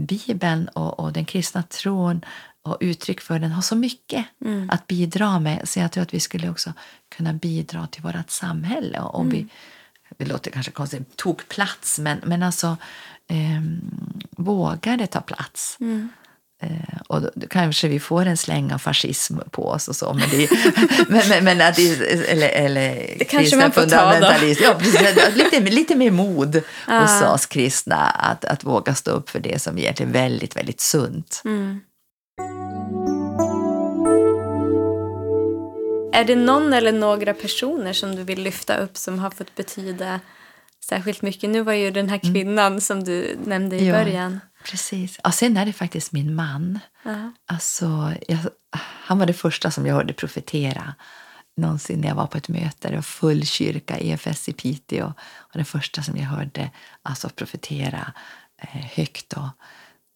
Speaker 3: Bibeln och, och den kristna tron och uttryck för den har så mycket att bidra med. Så jag tror att vi skulle också kunna bidra till vårt samhälle. Och om vi, det låter kanske konstigt, tog plats, men, men alltså eh, vågade ta plats. Eh, och då, då kanske vi får en släng av fascism på oss och så. Men, det, <laughs> men, men, men att det, eller, eller
Speaker 2: Det kanske man får ta då.
Speaker 3: Ja, precis, lite, lite mer mod hos oss kristna att, att våga stå upp för det som egentligen är väldigt, väldigt sunt.
Speaker 2: Mm. Är det någon eller några personer som du vill lyfta upp som har fått betyda särskilt mycket? Nu var ju den här kvinnan som du nämnde i
Speaker 3: Ja.
Speaker 2: början.
Speaker 3: Precis. Ja, sen är det faktiskt min man.
Speaker 2: Ja.
Speaker 3: Alltså, jag, han var det första som jag hörde profetera någonsin när jag var på ett möte. Det var full kyrka, EFS i Piteå. Och det första som jag hörde alltså profetera eh, högt. Och,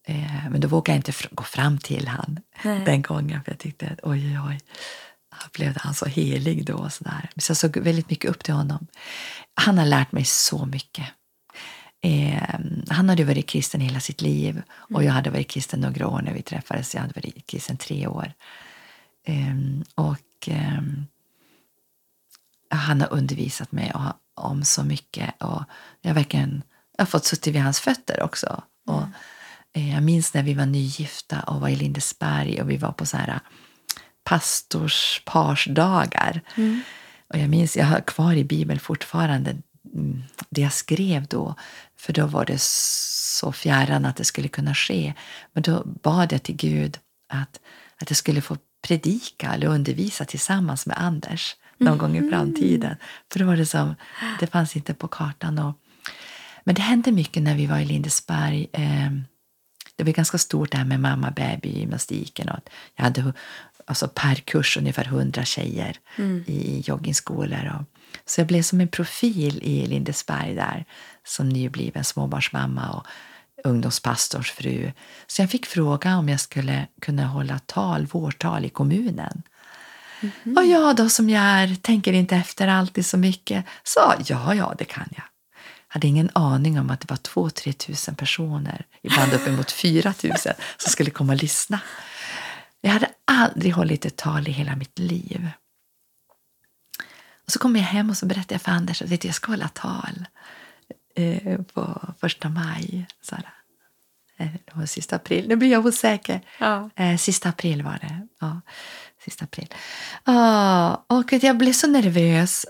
Speaker 3: eh, men då vågade jag inte fr gå fram till han
Speaker 2: Nej.
Speaker 3: den gången. För jag tyckte att oj, oj, oj. Upplevde han så helig då. Och så där. Så jag såg väldigt mycket upp till honom. Han har lärt mig så mycket. Eh, han hade varit kristen hela sitt liv och jag hade varit kristen några år när vi träffades. Jag hade varit kristen tre år. Eh, och eh, han har undervisat mig om så mycket och jag, verkligen, jag har fått sitta vid hans fötter också. Och, eh, jag minns när vi var nygifta och var i Lindesberg och vi var på så här pastorsparsdagar.
Speaker 2: Mm.
Speaker 3: Och jag minns, jag har kvar i Bibeln fortfarande mm, det jag skrev då. För då var det så fjärran att det skulle kunna ske. Men då bad jag till Gud att, att jag skulle få predika eller undervisa tillsammans med Anders någon gång i framtiden. För då var det som, det fanns inte på kartan. Och, men det hände mycket när vi var i Lindesberg. Eh, det var ganska stort det här med mamma, baby, gymnastiken. Och jag hade alltså per kurs ungefär hundra tjejer
Speaker 2: Mm.
Speaker 3: i joggingskolor. Och, så jag blev som en profil i Lindesberg där som nybliven småbarnsmamma och ungdomspastors fru. Så jag fick fråga om jag skulle kunna hålla tal, vårtal i kommunen. Och jag då som jag är, tänker inte efter alltid så mycket, sa ja, ja, det kan jag. hade ingen aning om att det var 2-3 tusen personer, ibland uppemot <laughs> 4 tusen, som skulle komma och lyssna. Jag hade aldrig hållit ett tal i hela mitt liv. Och så kom jag hem och så berättade jag för Anders att vet du, jag ska hålla tal eh, på första maj. Så här. Eh, sista april. Nu blir jag osäker.
Speaker 2: Ja.
Speaker 3: Eh, sista april var det. Ja, sista april. Ja, och jag blev så nervös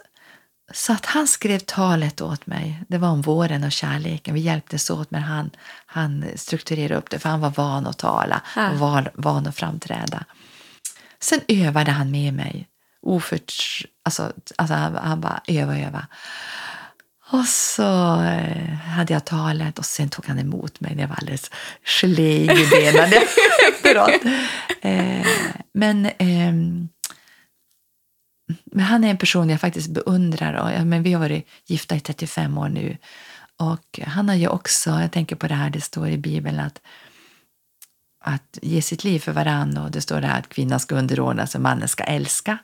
Speaker 3: så att han skrev talet åt mig. Det var om våren och kärleken. Vi hjälptes åt men han, han strukturerade upp det för han var van att tala
Speaker 2: Ja.
Speaker 3: och var van att framträda. Sen övade han med mig. Oförts, alltså, alltså han, han bara öva, öva. Och så eh, hade jag talet och sen tog han emot mig när jag var alldeles geléig i benen <laughs> efteråt. Eh, men, ehm, men han är en person jag faktiskt beundrar. Och, ja, men vi har varit gifta i 35 år nu. Och han har ju också, jag tänker på det här, det står i Bibeln att att ge sitt liv för varann och det står det här att kvinnan ska underordna sig och mannen ska älska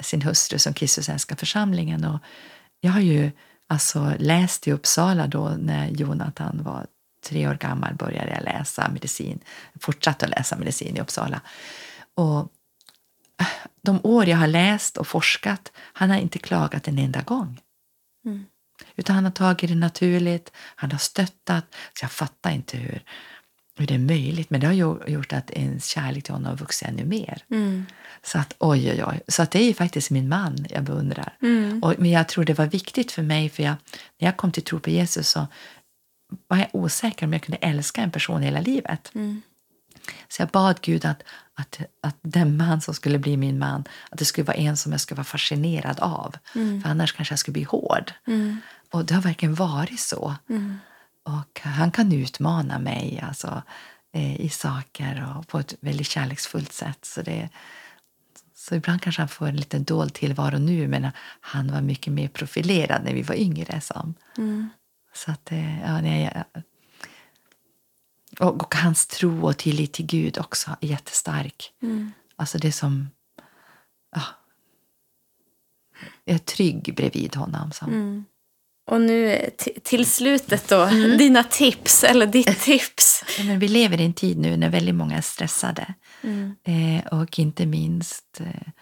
Speaker 3: sin hustru som Kristus älskar församlingen. Och jag har ju alltså läst i Uppsala då när Jonathan var tre år gammal började jag läsa medicin, fortsatte att läsa medicin i Uppsala. Och de år jag har läst och forskat, han har inte klagat en enda gång.
Speaker 2: Mm.
Speaker 3: Utan han har tagit det naturligt, han har stöttat. Så jag fattar inte hur, hur det är möjligt. Men det har gjort att ens kärlek till honom har vuxit ännu mer.
Speaker 2: Mm.
Speaker 3: Så att oj, oj, oj. Så att det är faktiskt min man jag beundrar.
Speaker 2: Mm.
Speaker 3: Och, men jag tror det var viktigt för mig, för jag, när jag kom till tro på Jesus så var jag osäker om jag kunde älska en person hela livet.
Speaker 2: Mm.
Speaker 3: Så jag bad Gud att, att, att den man som skulle bli min man, att det skulle vara en som jag skulle vara fascinerad av. För annars kanske jag skulle bli hård.
Speaker 2: Mm.
Speaker 3: Och det har verkligen varit så. Och han kan utmana mig alltså, eh, i saker och på ett väldigt kärleksfullt sätt. Så, det, så ibland kanske han får en liten dold tillvaro nu men han var mycket mer profilerad när vi var yngre. Som.
Speaker 2: Mm.
Speaker 3: Så att, eh, ja, nej, och, och hans tro och tillit till Gud också är jättestark.
Speaker 2: Mm.
Speaker 3: Alltså det som... Ja, jag är trygg bredvid honom. Som,
Speaker 2: Mm. Och nu eh, till slutet då, dina tips eller ditt <laughs> tips.
Speaker 3: Ja, men vi lever i en tid nu när väldigt många är stressade.
Speaker 2: Mm.
Speaker 3: Eh, och inte minst eh,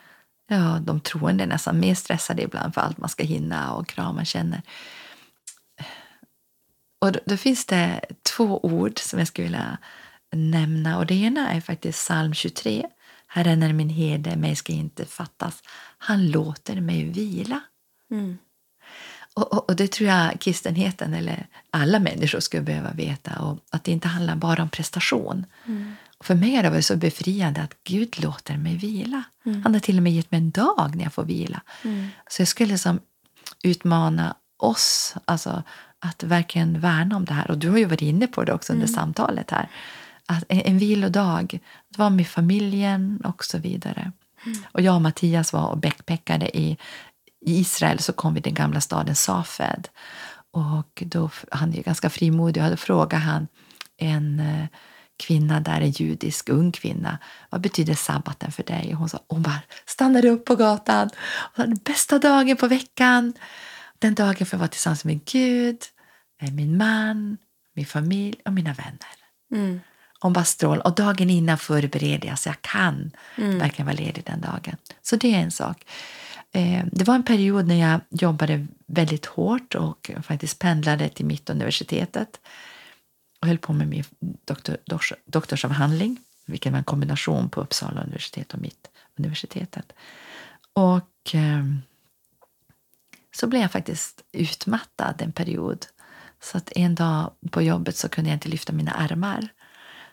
Speaker 3: ja, de troende är nästan mer stressade ibland för allt man ska hinna och krav man känner. Och då, då finns det två ord som jag skulle vilja nämna. Och Det ena är faktiskt psalm 23. Herren är min herde, mig ska inte fattas. Han låter mig vila.
Speaker 2: Mm.
Speaker 3: Och, och, och det tror jag kristenheten, eller alla människor, skulle behöva veta. Och att det inte handlar bara om prestation.
Speaker 2: Mm.
Speaker 3: Och för mig har det så befriande att Gud låter mig vila.
Speaker 2: Mm.
Speaker 3: Han har till och med gett mig en dag när jag får vila.
Speaker 2: Mm.
Speaker 3: Så jag skulle som utmana oss alltså, att verkligen värna om det här. Och du har ju varit inne på det också under samtalet här. Att en, en vilodag, att vara med familjen och så vidare. Och jag och Mattias var och backpackade i, i Israel, så kom vi till den gamla staden Safed. Och då, han är ganska frimodig, och då frågade han en eh, kvinna där, en judisk ung kvinna, vad betyder sabbaten för dig? Och hon, sa, hon bara stannade upp på gatan. Och den bästa dagen på veckan, den dagen för att vara tillsammans med Gud, min man, min familj och mina vänner. Mm. Hon bara strål. Och dagen innan förbereder jag så jag kan mm. verkligen vara ledig den dagen. Så det är en sak. Eh, det var en period när jag jobbade väldigt hårt och faktiskt pendlade till Mittuniversitetet och höll på med min doktor, doktorsavhandling, vilken var en kombination på Uppsala universitet och Mittuniversitetet. Och eh, så blev jag faktiskt utmattad en period. Så att en dag på jobbet så kunde jag inte lyfta mina armar.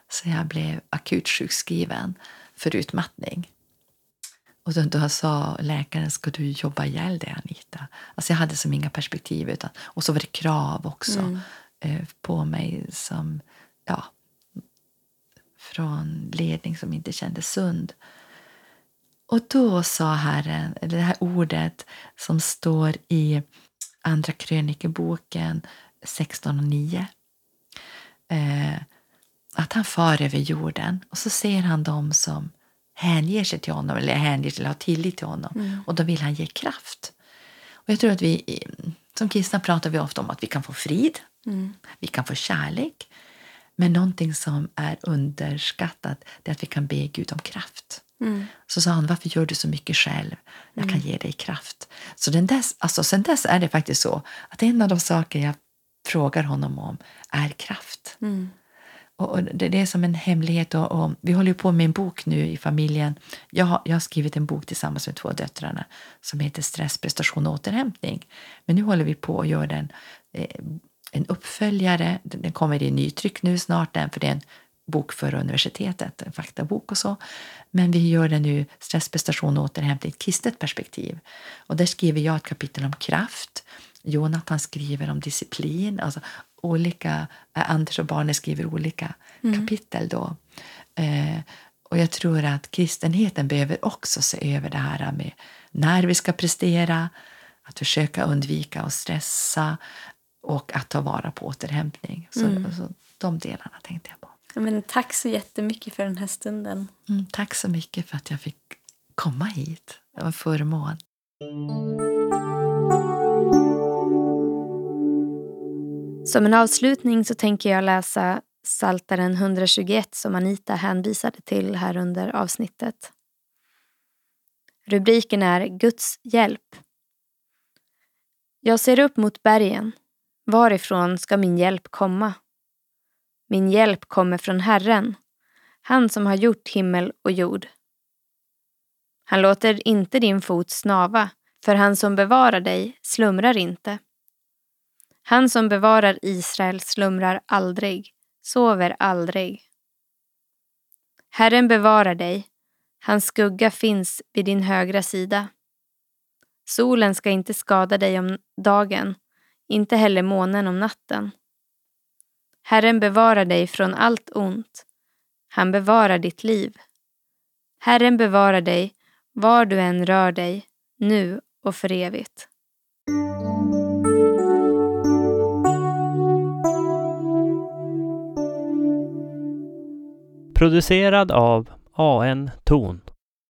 Speaker 3: Så jag blev akut sjukskriven för utmattning. Och då, då sa läkaren, ska du jobba ihjäl dig Anita? Alltså jag hade som inga perspektiv. Utan, och så var det krav också mm. eh, på mig som, ja, från ledning som inte kändes sund. Och då sa Herren, det här ordet som står i Andra krönikeboken 16 och 9. Eh, att han far över jorden och så ser han dem som hänger sig till honom eller hänger sig eller har tillit till honom. Mm. Och då vill han ge kraft. Och jag tror att vi som kristna pratar vi ofta om att vi kan få frid, mm. vi kan få kärlek. Men någonting som är underskattat är att vi kan be Gud om kraft. Mm. Så sa han, varför gör du så mycket själv? Jag kan mm. ge dig kraft. Så den dess, alltså, sen dess är det faktiskt så att en av de saker jag frågar honom om är kraft. Mm. Och det, det, är som en hemlighet. Och, och, vi håller på med en bok nu i familjen. Jag har, jag har skrivit en bok tillsammans med två döttrarna som heter Stress, prestation och återhämtning. Men nu håller vi på att göra den, eh, en uppföljare. Den kommer i nytryck nu snart, den, för det är en bok för universitetet, en faktabok och så. Men vi gör den nu, stress, prestation och återhämtning, i ett kristet perspektiv. Och där skriver jag ett kapitel om kraft. Jonathan skriver om disciplin. Alltså olika, eh, Anders och barnen skriver olika mm. kapitel då. Eh, och jag tror att kristenheten behöver också se över det här med när vi ska prestera, att försöka undvika att stressa och att ta vara på återhämtning. Så, mm. så de delarna tänkte jag på.
Speaker 2: Men tack så jättemycket för den här stunden.
Speaker 3: Mm, tack så mycket för att jag fick komma hit. Det var en förmån.
Speaker 2: Som en avslutning så tänker jag läsa Saltaren 121 som Anita hänvisade till här under avsnittet. Rubriken är Guds hjälp. Jag ser upp mot bergen. Varifrån ska min hjälp komma? Min hjälp kommer från Herren, han som har gjort himmel och jord. Han låter inte din fot snava, för han som bevarar dig slumrar inte. Han som bevarar Israel slumrar aldrig, sover aldrig. Herren bevarar dig, hans skugga finns vid din högra sida. Solen ska inte skada dig om dagen, inte heller månen om natten. Herren bevarar dig från allt ont. Han bevarar ditt liv. Herren bevarar dig var du än rör dig, nu och för evigt.
Speaker 1: Producerad av AN Ton